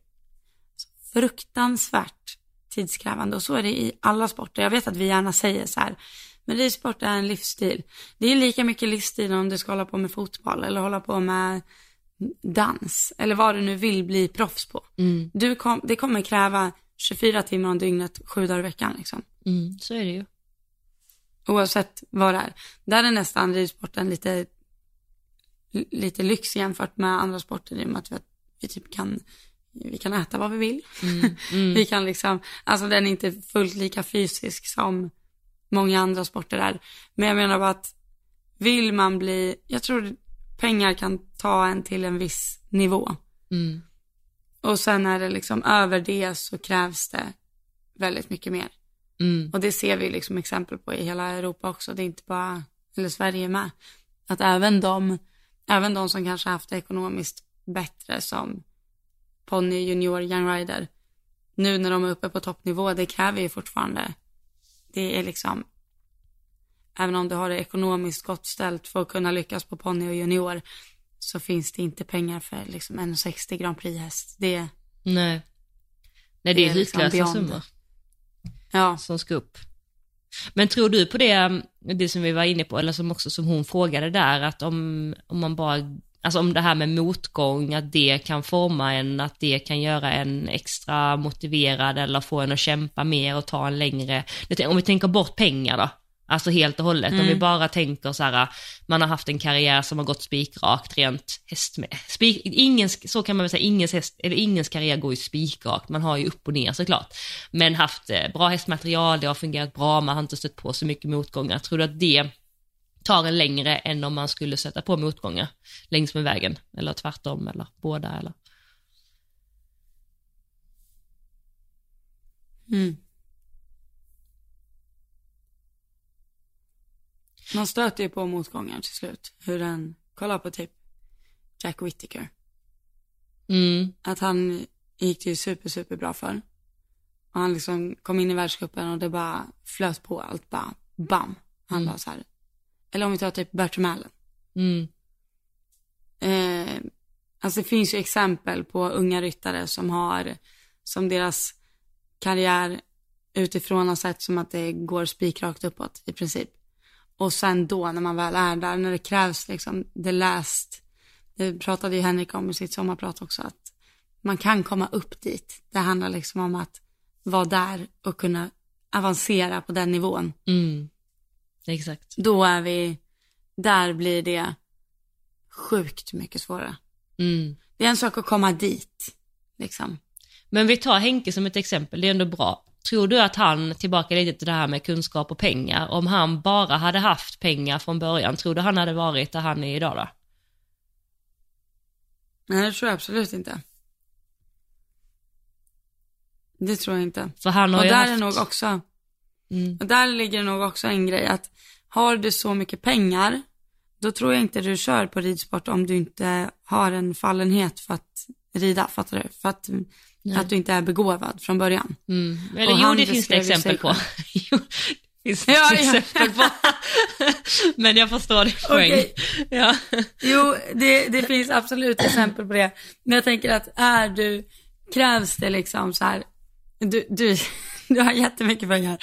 fruktansvärt tidskrävande och så är det i alla sporter. Jag vet att vi gärna säger så här, men ridsport är en livsstil. Det är lika mycket livsstil om du ska hålla på med fotboll eller hålla på med dans eller vad du nu vill bli proffs på. Mm, Du kom, det kommer kräva 24 timmar om dygnet, sju dagar i veckan liksom. mm, så är det ju. Oavsett vad det är. Där är nästan ridsporten lite, lite lyx jämfört med andra sporter i och med att vi, vi typ kan, vi kan äta vad vi vill. Mm, mm, Vi kan liksom, alltså den är inte fullt lika fysisk som många andra sporter är. Men jag menar bara att vill man bli, jag tror pengar kan ta en till en viss nivå. mm, Och sen är det liksom över det så krävs det väldigt mycket mer. mm, Och det ser vi liksom exempel på i hela Europa också. Det är inte bara, eller Sverige med. Att även de, även de som kanske haft det ekonomiskt bättre som ponny, junior, young rider. Nu när de är uppe på toppnivå, det kräver ju fortfarande. Det är liksom, även om du har det ekonomiskt gott ställt för att kunna lyckas på ponny och junior, så finns det inte pengar för liksom en 60 Grand Prix-häst. Det, nej. Nej, det Det är liksom hutlösa beyond. summor. ja, som ska upp. Men tror du på det, det som vi var inne på, eller som också som hon frågade där, att om, om man bara, alltså om det här med motgång, att det kan forma en, att det kan göra en extra motiverad eller få en att kämpa mer och ta en längre, om vi tänker bort pengar då, alltså helt och hållet, om vi bara tänker så här, man har haft en karriär som har gått spikrakt rent häst med, spik, ingens, så kan man väl säga, ingens, häst, eller ingens karriär går ju spikrakt, man har ju upp och ner såklart, men haft eh, bra hästmaterial, det har fungerat bra, man har inte stött på så mycket motgångar, tror du att det tar en längre än om man skulle sätta på motgångar längs med vägen, eller tvärtom, eller båda, eller? Mm. Man stöter ju på motgångar till slut. Hur den, kolla på typ Jack Whittaker. Mm, Att han gick det ju super, super bra för. Och han liksom kom in i världscupen och det bara flöt på allt bara bam. Han Mm. bara så här. Eller om vi tar typ Bertram Allen. mm, Eh, alltså det finns ju exempel på unga ryttare som har, som deras karriär utifrån har sett som att det går spikrakt uppåt i princip. Och sen då när man väl är där, när det krävs liksom the last, det pratade ju Henrik om i sitt sommarprat också, att man kan komma upp dit. Det handlar liksom om att vara där och kunna avancera på den nivån. mm. Exakt. Då är vi, där blir det sjukt mycket svårare. Mm. Det är en sak att komma dit, liksom. Men vi tar Henke som ett exempel, det är ändå bra. Tror du att han, tillbaka lite till det här med kunskap och pengar, om han bara hade haft pengar från början, tror du han hade varit där han är idag då? Nej, det tror jag absolut inte. Det tror jag inte. För han har Och ju där haft... är nog också, Mm. och där ligger nog också en grej att har du så mycket pengar, då tror jag inte du kör på ridsport om du inte har en fallenhet för att rida, fattar du? För att, att du inte är begåvad från början. Mm. Eller Och jo, det finns det exempel på. finns det Ja, ja. exempel på. Men jag förstår din poäng. Okej. Ja. Jo, det, det finns absolut exempel på det. Men jag tänker att är du, krävs det liksom så här, du, du, du har jättemycket pengar,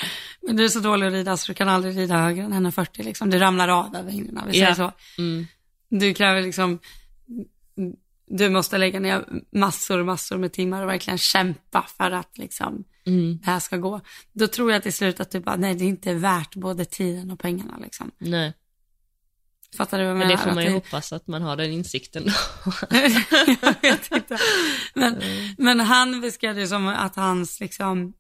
men du är så dålig att rida så du kan aldrig rida högre än 140 liksom. Du ramlar av över hindren, vi säger Ja. så. Mm. Du kräver liksom, du måste lägga ner massor och massor med timmar och verkligen kämpa för att liksom Mm. det här ska gå. Då tror jag till slut att du bara, nej det är inte värt både tiden och pengarna liksom. Nej, Fattar du vad jag men menar? det får man ju hoppas att man har den insikten då. jag vet inte. Men, men han beskrev det som att hans liksom,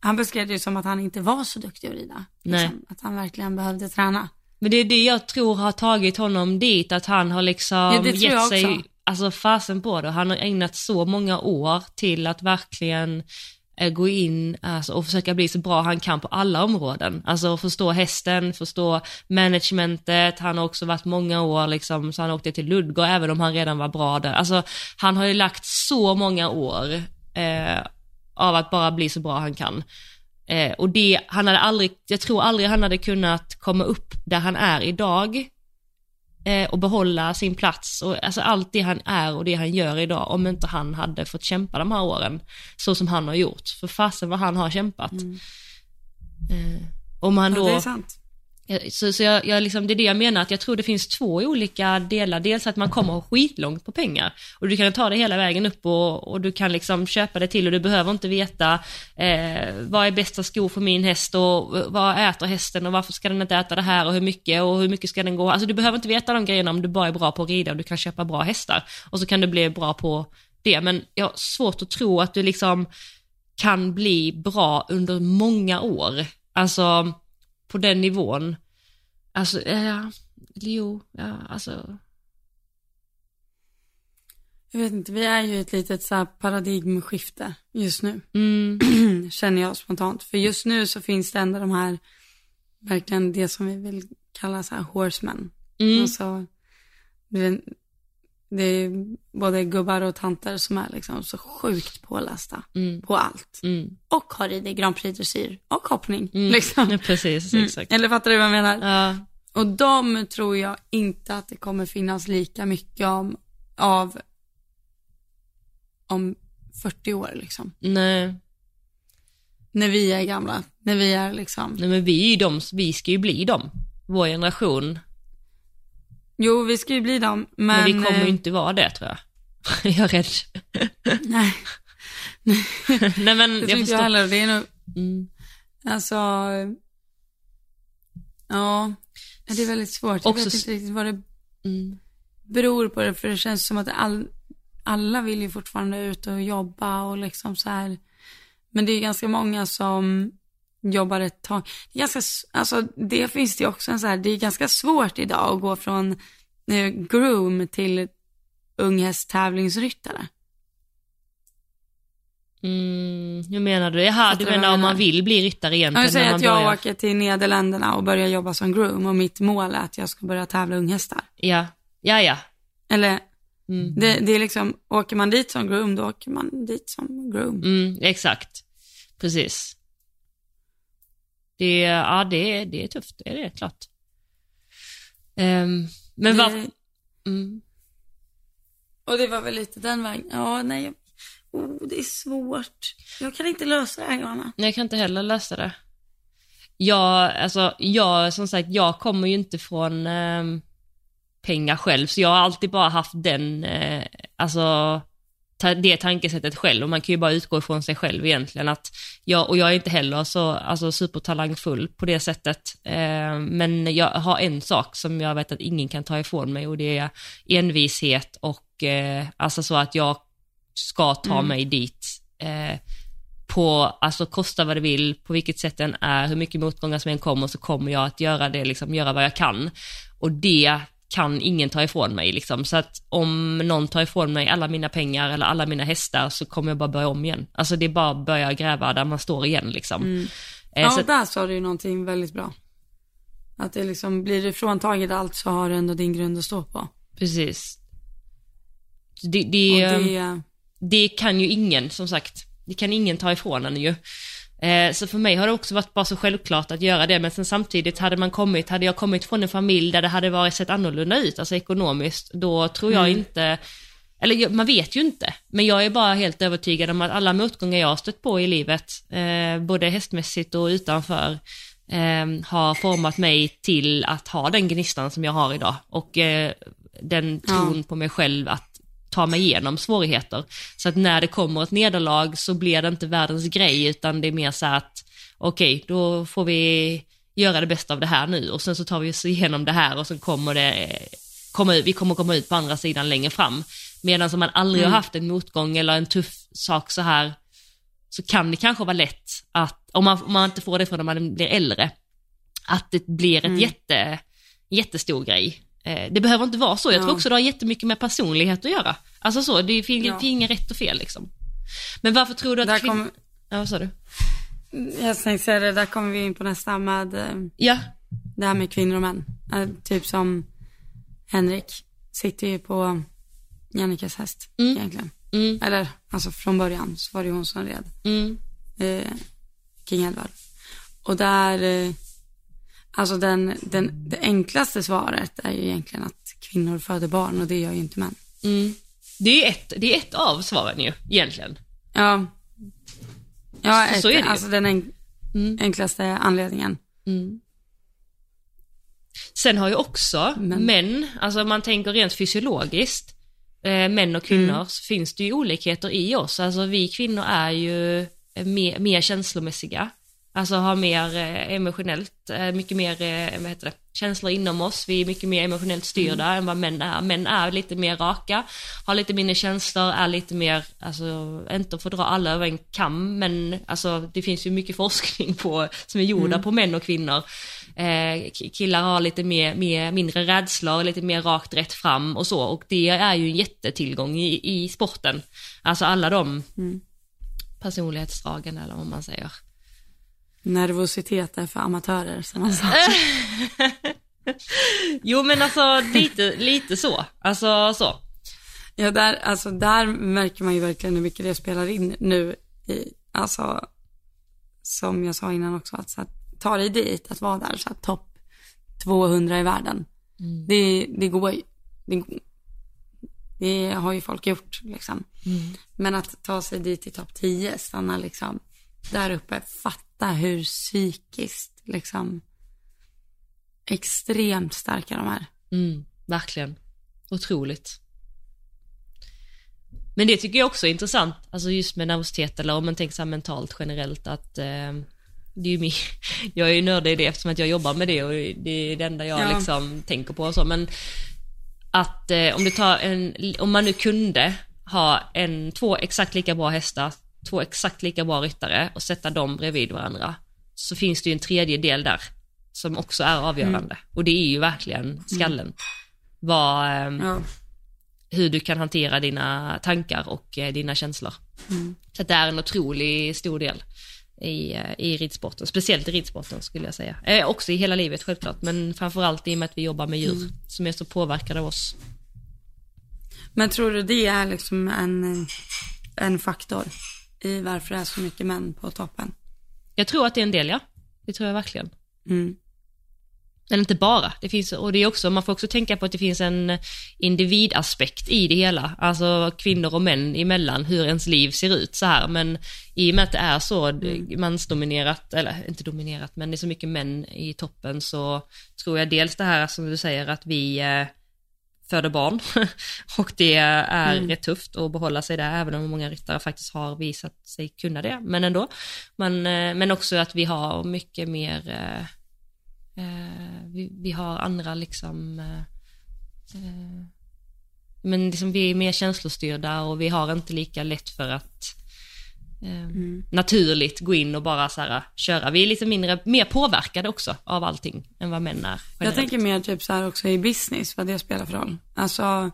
han beskrev det som att han inte var så duktig att rida. Nej. Liksom, att han verkligen behövde träna. Men det är det jag tror har tagit honom dit, att han har liksom Ja, gett sig, alltså fasen på det. Han har ägnat så många år till att verkligen eh, gå in alltså, och försöka bli så bra han kan på alla områden. Alltså förstå hästen, förstå managementet, han har också varit många år liksom, så han åkte till Ludgård även om han redan var bra där. Alltså han har ju lagt så många år eh, av att bara bli så bra han kan. Eh, och det, han hade aldrig, jag tror aldrig han hade kunnat komma upp där han är idag eh, och behålla sin plats och alltså allt det han är och det han gör idag om inte han hade fått kämpa de här åren så som han har gjort. För fasen vad han har kämpat. Eh, om han Ja, då... det är sant. Eh, Eh, så, så jag, jag liksom, det är det jag menar, att jag tror det finns två olika delar. Dels att man kommer skitlångt på pengar och du kan ta det hela vägen upp och, och du kan liksom köpa det till och du behöver inte veta eh, vad är bästa skor för min häst och vad äter hästen och varför ska den inte äta det här och hur mycket och hur mycket ska den gå. Alltså du behöver inte veta de grejerna om du bara är bra på att rida och du kan köpa bra hästar och så kan du bli bra på det. Men jag har svårt att tro att du liksom kan bli bra under många år. Alltså på den nivån. Alltså, ja, jo, ja, alltså. Jag vet inte, vi är ju ett litet så här paradigmskifte just nu. Mm, Känner jag spontant. För just nu så finns det ändå de här, verkligen det som vi vill kalla så här horsemen. mm, Alltså, det, det är både gubbar och tanter som är liksom så sjukt pålästa mm, på allt. mm, Och har ridit Grand Prix dressyr och hoppning. mm. Liksom. Ja, precis, Mm. exakt. Eller fattar du vad jag menar? Ja, Och de tror jag inte att det kommer finnas lika mycket om, av om 40 år liksom. nej, När vi är gamla, när vi är liksom, nej, men vi är ju de, vi ska ju bli dem. Vår generation. Jo vi ska ju bli dem, men, Men, vi kommer eh, ju inte vara det tror jag. jag är rädd. Nej, nej men jag jag förstår. heller. Det är nog, Mm. alltså, ja, det är väldigt svårt. Jag Också vet inte riktigt vad det Mm. beror på det, för det känns som att all, alla vill ju fortfarande ut och jobba och liksom så här. Men det är ganska många som jobbar ett tag. Det är ganska, alltså det finns det också en så här, det är ganska svårt idag att gå från eh, groom till unghästtävlingsryttare. Mm, hur menar du? Jaha, du menar jag om man menar? vill bli ryttare egentligen Jag säger att jag börjar? åker till Nederländerna och börjar jobba som groom och mitt mål är att jag ska börja tävla unghästar. Ja, ja, ja. Eller Mm. det, det är liksom, åker man dit som groom, då åker man dit som groom. Mm, exakt. Precis. Det, ja, det, det är tufft, det är det klart. Ehm, men vad... Mm, Och det var väl lite den vägen. Ja, nej. Oh, det är svårt. Jag kan inte lösa det här, Johanna. jag kan inte heller lösa det. Jag, alltså, jag, som sagt, jag kommer ju inte från ehm, pengar själv, så jag har alltid bara haft den, eh, alltså, det tankesättet själv och man kan ju bara utgå ifrån sig själv egentligen. Att jag, och jag är inte heller så alltså, supertalangfull på det sättet. Eh, men jag har en sak som jag vet att ingen kan ta ifrån mig och det är envishet och eh, alltså så att jag ska ta mig dit. Eh, på, alltså kosta vad det vill, på vilket sätt den är, hur mycket motgångar som än kommer så kommer jag att göra det, liksom göra vad jag kan. Och det kan ingen ta ifrån mig liksom. Så att om någon tar ifrån mig alla mina pengar eller alla mina hästar så kommer jag bara börja om igen. Alltså det är bara att börja gräva där man står igen liksom. Eh, Ja, så, där sa du ju någonting väldigt bra. Att det liksom, blir det fråntaget allt så har du ändå din grund att stå på. precis. Det, det, det, det kan ju ingen, som sagt, det kan ingen ta ifrån en ju. Eh, så för mig har det också varit bara så självklart att göra det, men sen samtidigt hade man kommit, hade jag kommit från en familj där det hade varit sett annorlunda ut, alltså ekonomiskt, då tror jag inte, eller man vet ju inte, men jag är bara helt övertygad om att alla motgångar jag har stött på i livet, eh, både hästmässigt och utanför, eh, har format mig till att ha den gnistan som jag har idag och eh, den tron på mig själv att ta mig igenom svårigheter. Så att när det kommer ett nederlag så blir det inte världens grej utan det är mer så att okej, då får vi göra det bästa av det här nu och sen så tar vi oss igenom det här och så kommer det komma ut, vi kommer komma ut på andra sidan längre fram. Medan om man aldrig har haft en motgång eller en tuff sak så här så kan det kanske vara lätt att, om man, om man inte får det från när man blir äldre, att det blir ett jätte, jättestor grej. Eh, det behöver inte vara så, jag tror också det har jättemycket med personlighet att göra. Alltså så, det finns Ja. inget rätt och fel liksom. Men varför tror du att där kvin- kommer, Ja, vad sa du? Jag tänkte säga det, där kommer vi in på nästa med eh, Ja. det här med kvinnor och män. Eh, typ som Henrik sitter ju på Jannikas häst egentligen. Mm. Eller alltså från början så var det hon som red. Mm. eh, King Edward. Och där, alltså den, den, det enklaste svaret är ju egentligen att kvinnor föder barn och det gör ju inte män. Mm. Det är ett, det är ett av svaren ju, egentligen. Ja, ja Så- ett, så är det ju. alltså den en, enklaste anledningen. Sen har ju också Men- män, alltså om man tänker rent fysiologiskt, eh, män och kvinnor, så finns det ju olikheter i oss. Alltså vi kvinnor är ju eh, mer, mer känslomässiga. Alltså har mer eh, emotionellt, eh, mycket mer, eh, vad heter det, känslor inom oss. Vi är mycket mer emotionellt styrda än vad män är. Män är lite mer raka, har lite mindre känslor, är lite mer, alltså inte för att dra alla över en kam, men alltså det finns ju mycket forskning på, som är gjorda på män och kvinnor. Eh, killar har lite mer, mer, mindre rädslor, lite mer rakt rätt fram och så och det är ju en jättetillgång i, i sporten. Alltså alla de personlighetsdragen eller vad man säger. Nervositet är för amatörer som man sa. Jo men alltså lite, lite så, alltså så. Ja, där, alltså, där märker man ju verkligen hur mycket det spelar in nu i, alltså, som jag sa innan också, att så att, ta dig dit, att vara där, så att topp 200 i världen. Det, det går ju, det, det har ju folk gjort liksom. Men att ta sig dit i topp 10, stanna liksom där uppe, fatta hur psykiskt liksom extremt starka de är. Mm, verkligen. Otroligt. Men det tycker jag också är intressant, alltså just med nervositet eller om man tänker så mentalt generellt att eh, det är ju min, jag är ju nördig i det eftersom att jag jobbar med det och det är det enda jag Ja. liksom tänker på och så men att eh, om du tar en, om man nu kunde ha en, två exakt lika bra hästar, två exakt lika bra ryttare och sätta dem bredvid varandra så finns det ju en tredje del där som också är avgörande och det är ju verkligen skallen. Vad, ehm, Ja. hur du kan hantera dina tankar och eh, dina känslor. Så att det är en otroligt stor del i, eh, i ridsporten, speciellt i ridsporten skulle jag säga. Eh, också i hela livet självklart, men framförallt i och med att vi jobbar med djur som är så påverkade av oss. Men tror du det är liksom en, en faktor i varför det är så mycket män på toppen? Jag tror att det är en del, ja. Det tror jag verkligen. Mm. Men inte bara, det finns, och det är också, man får också tänka på att det finns en individaspekt i det hela, alltså kvinnor och män emellan, hur ens liv ser ut så här, men i och med att det är så mansdominerat, eller inte dominerat, men det är så mycket män i toppen så tror jag dels det här som du säger att vi eh, föder barn. Och det är rätt tufft att behålla sig där, även om många ryttare faktiskt har visat sig kunna det, men ändå. Men, eh, men också att vi har mycket mer eh, Eh, vi, vi har andra liksom, eh, eh, men liksom vi är mer känslostyrda och vi har inte lika lätt för att eh, naturligt gå in och bara så här, köra. Vi är lite mindre, mer påverkade också av allting än vad män är. Jag generellt. tänker mer typ så här också i business, vad det spelar för roll. Alltså,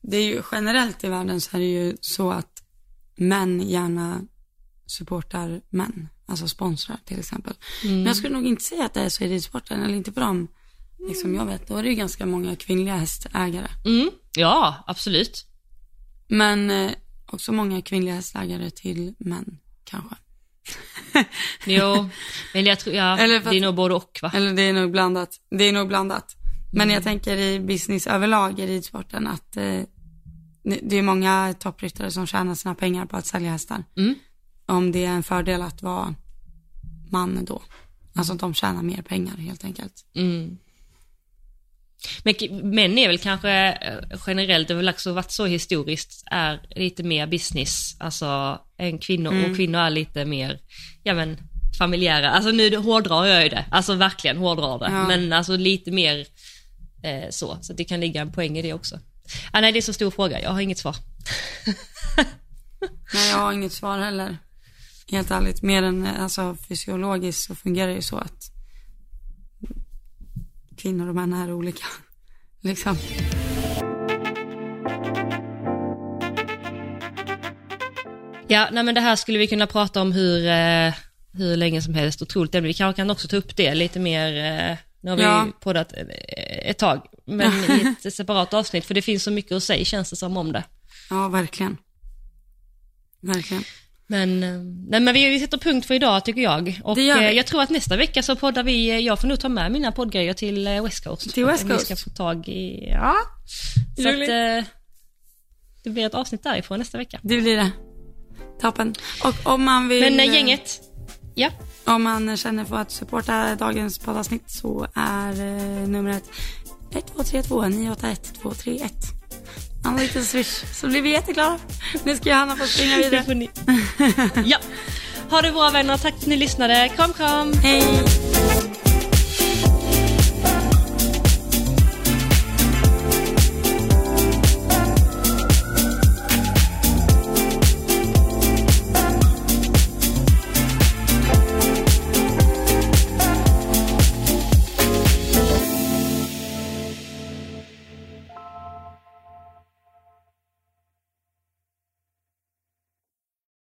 det är ju generellt i världen så är det ju så att män gärna supportar män, alltså sponsrar till exempel. Men jag skulle nog inte säga att det är så i ridsporten, eller inte på dem, liksom jag vet, då är det ju ganska många kvinnliga hästägare. Mm, ja, absolut. Men eh, också många kvinnliga hästägare till män, kanske. Jo, men jag tror, ja, Eller för det är att- nog både och va? Eller det är nog blandat. Det är nog blandat. Men jag tänker i business överlag i ridsporten att eh, det- det är många toppryttare som tjänar sina pengar på att sälja hästar. Mm. Om det är en fördel att vara man då. Alltså att de tjänar mer pengar helt enkelt. Mm. Men män är väl kanske eh, generellt, det har väl också varit så historiskt, är lite mer business, alltså än kvinnor, och kvinnor är lite mer, ja men familjära, alltså nu hårdrar jag ju det, alltså verkligen hårdrar det, Ja. men alltså lite mer eh, så, så det kan ligga en poäng i det också. Ah, nej, det är så stor fråga, jag har inget svar. Nej, jag har inget svar heller. Helt ärligt. Mer än eh, alltså, fysiologiskt så fungerar det ju så att kvinnor och män är olika. Liksom. Ja, nej men det här skulle vi kunna prata om hur, eh, hur länge som helst, otroligt ämne. Vi kanske kan också ta upp det lite mer, eh, nu har vi Ja. poddat eh, ett tag, men i ett separat avsnitt, för det finns så mycket att säga känns det som om det. Ja, verkligen. Verkligen. Men, eh, nej, men vi, vi sätter punkt för idag tycker jag. Och eh, jag tror att nästa vecka så poddar vi, eh, jag får nog ta med mina poddgrejer till West Coast. Till West Om Vi Coast. ska få tag i, ja. Så att det blir ett avsnitt därifrån nästa vecka. Det blir det. Toppen. Och om man vill... Men gänget, ja. Om man känner för att supporta dagens poddavsnitt så är numret 1232 981 231. Han har lite swish, så blir vi jätteglada. Nu ska Johanna få springa vidare. ni. ja. Ha det bra vänner, tack för att ni lyssnade. Kram kram! Hej!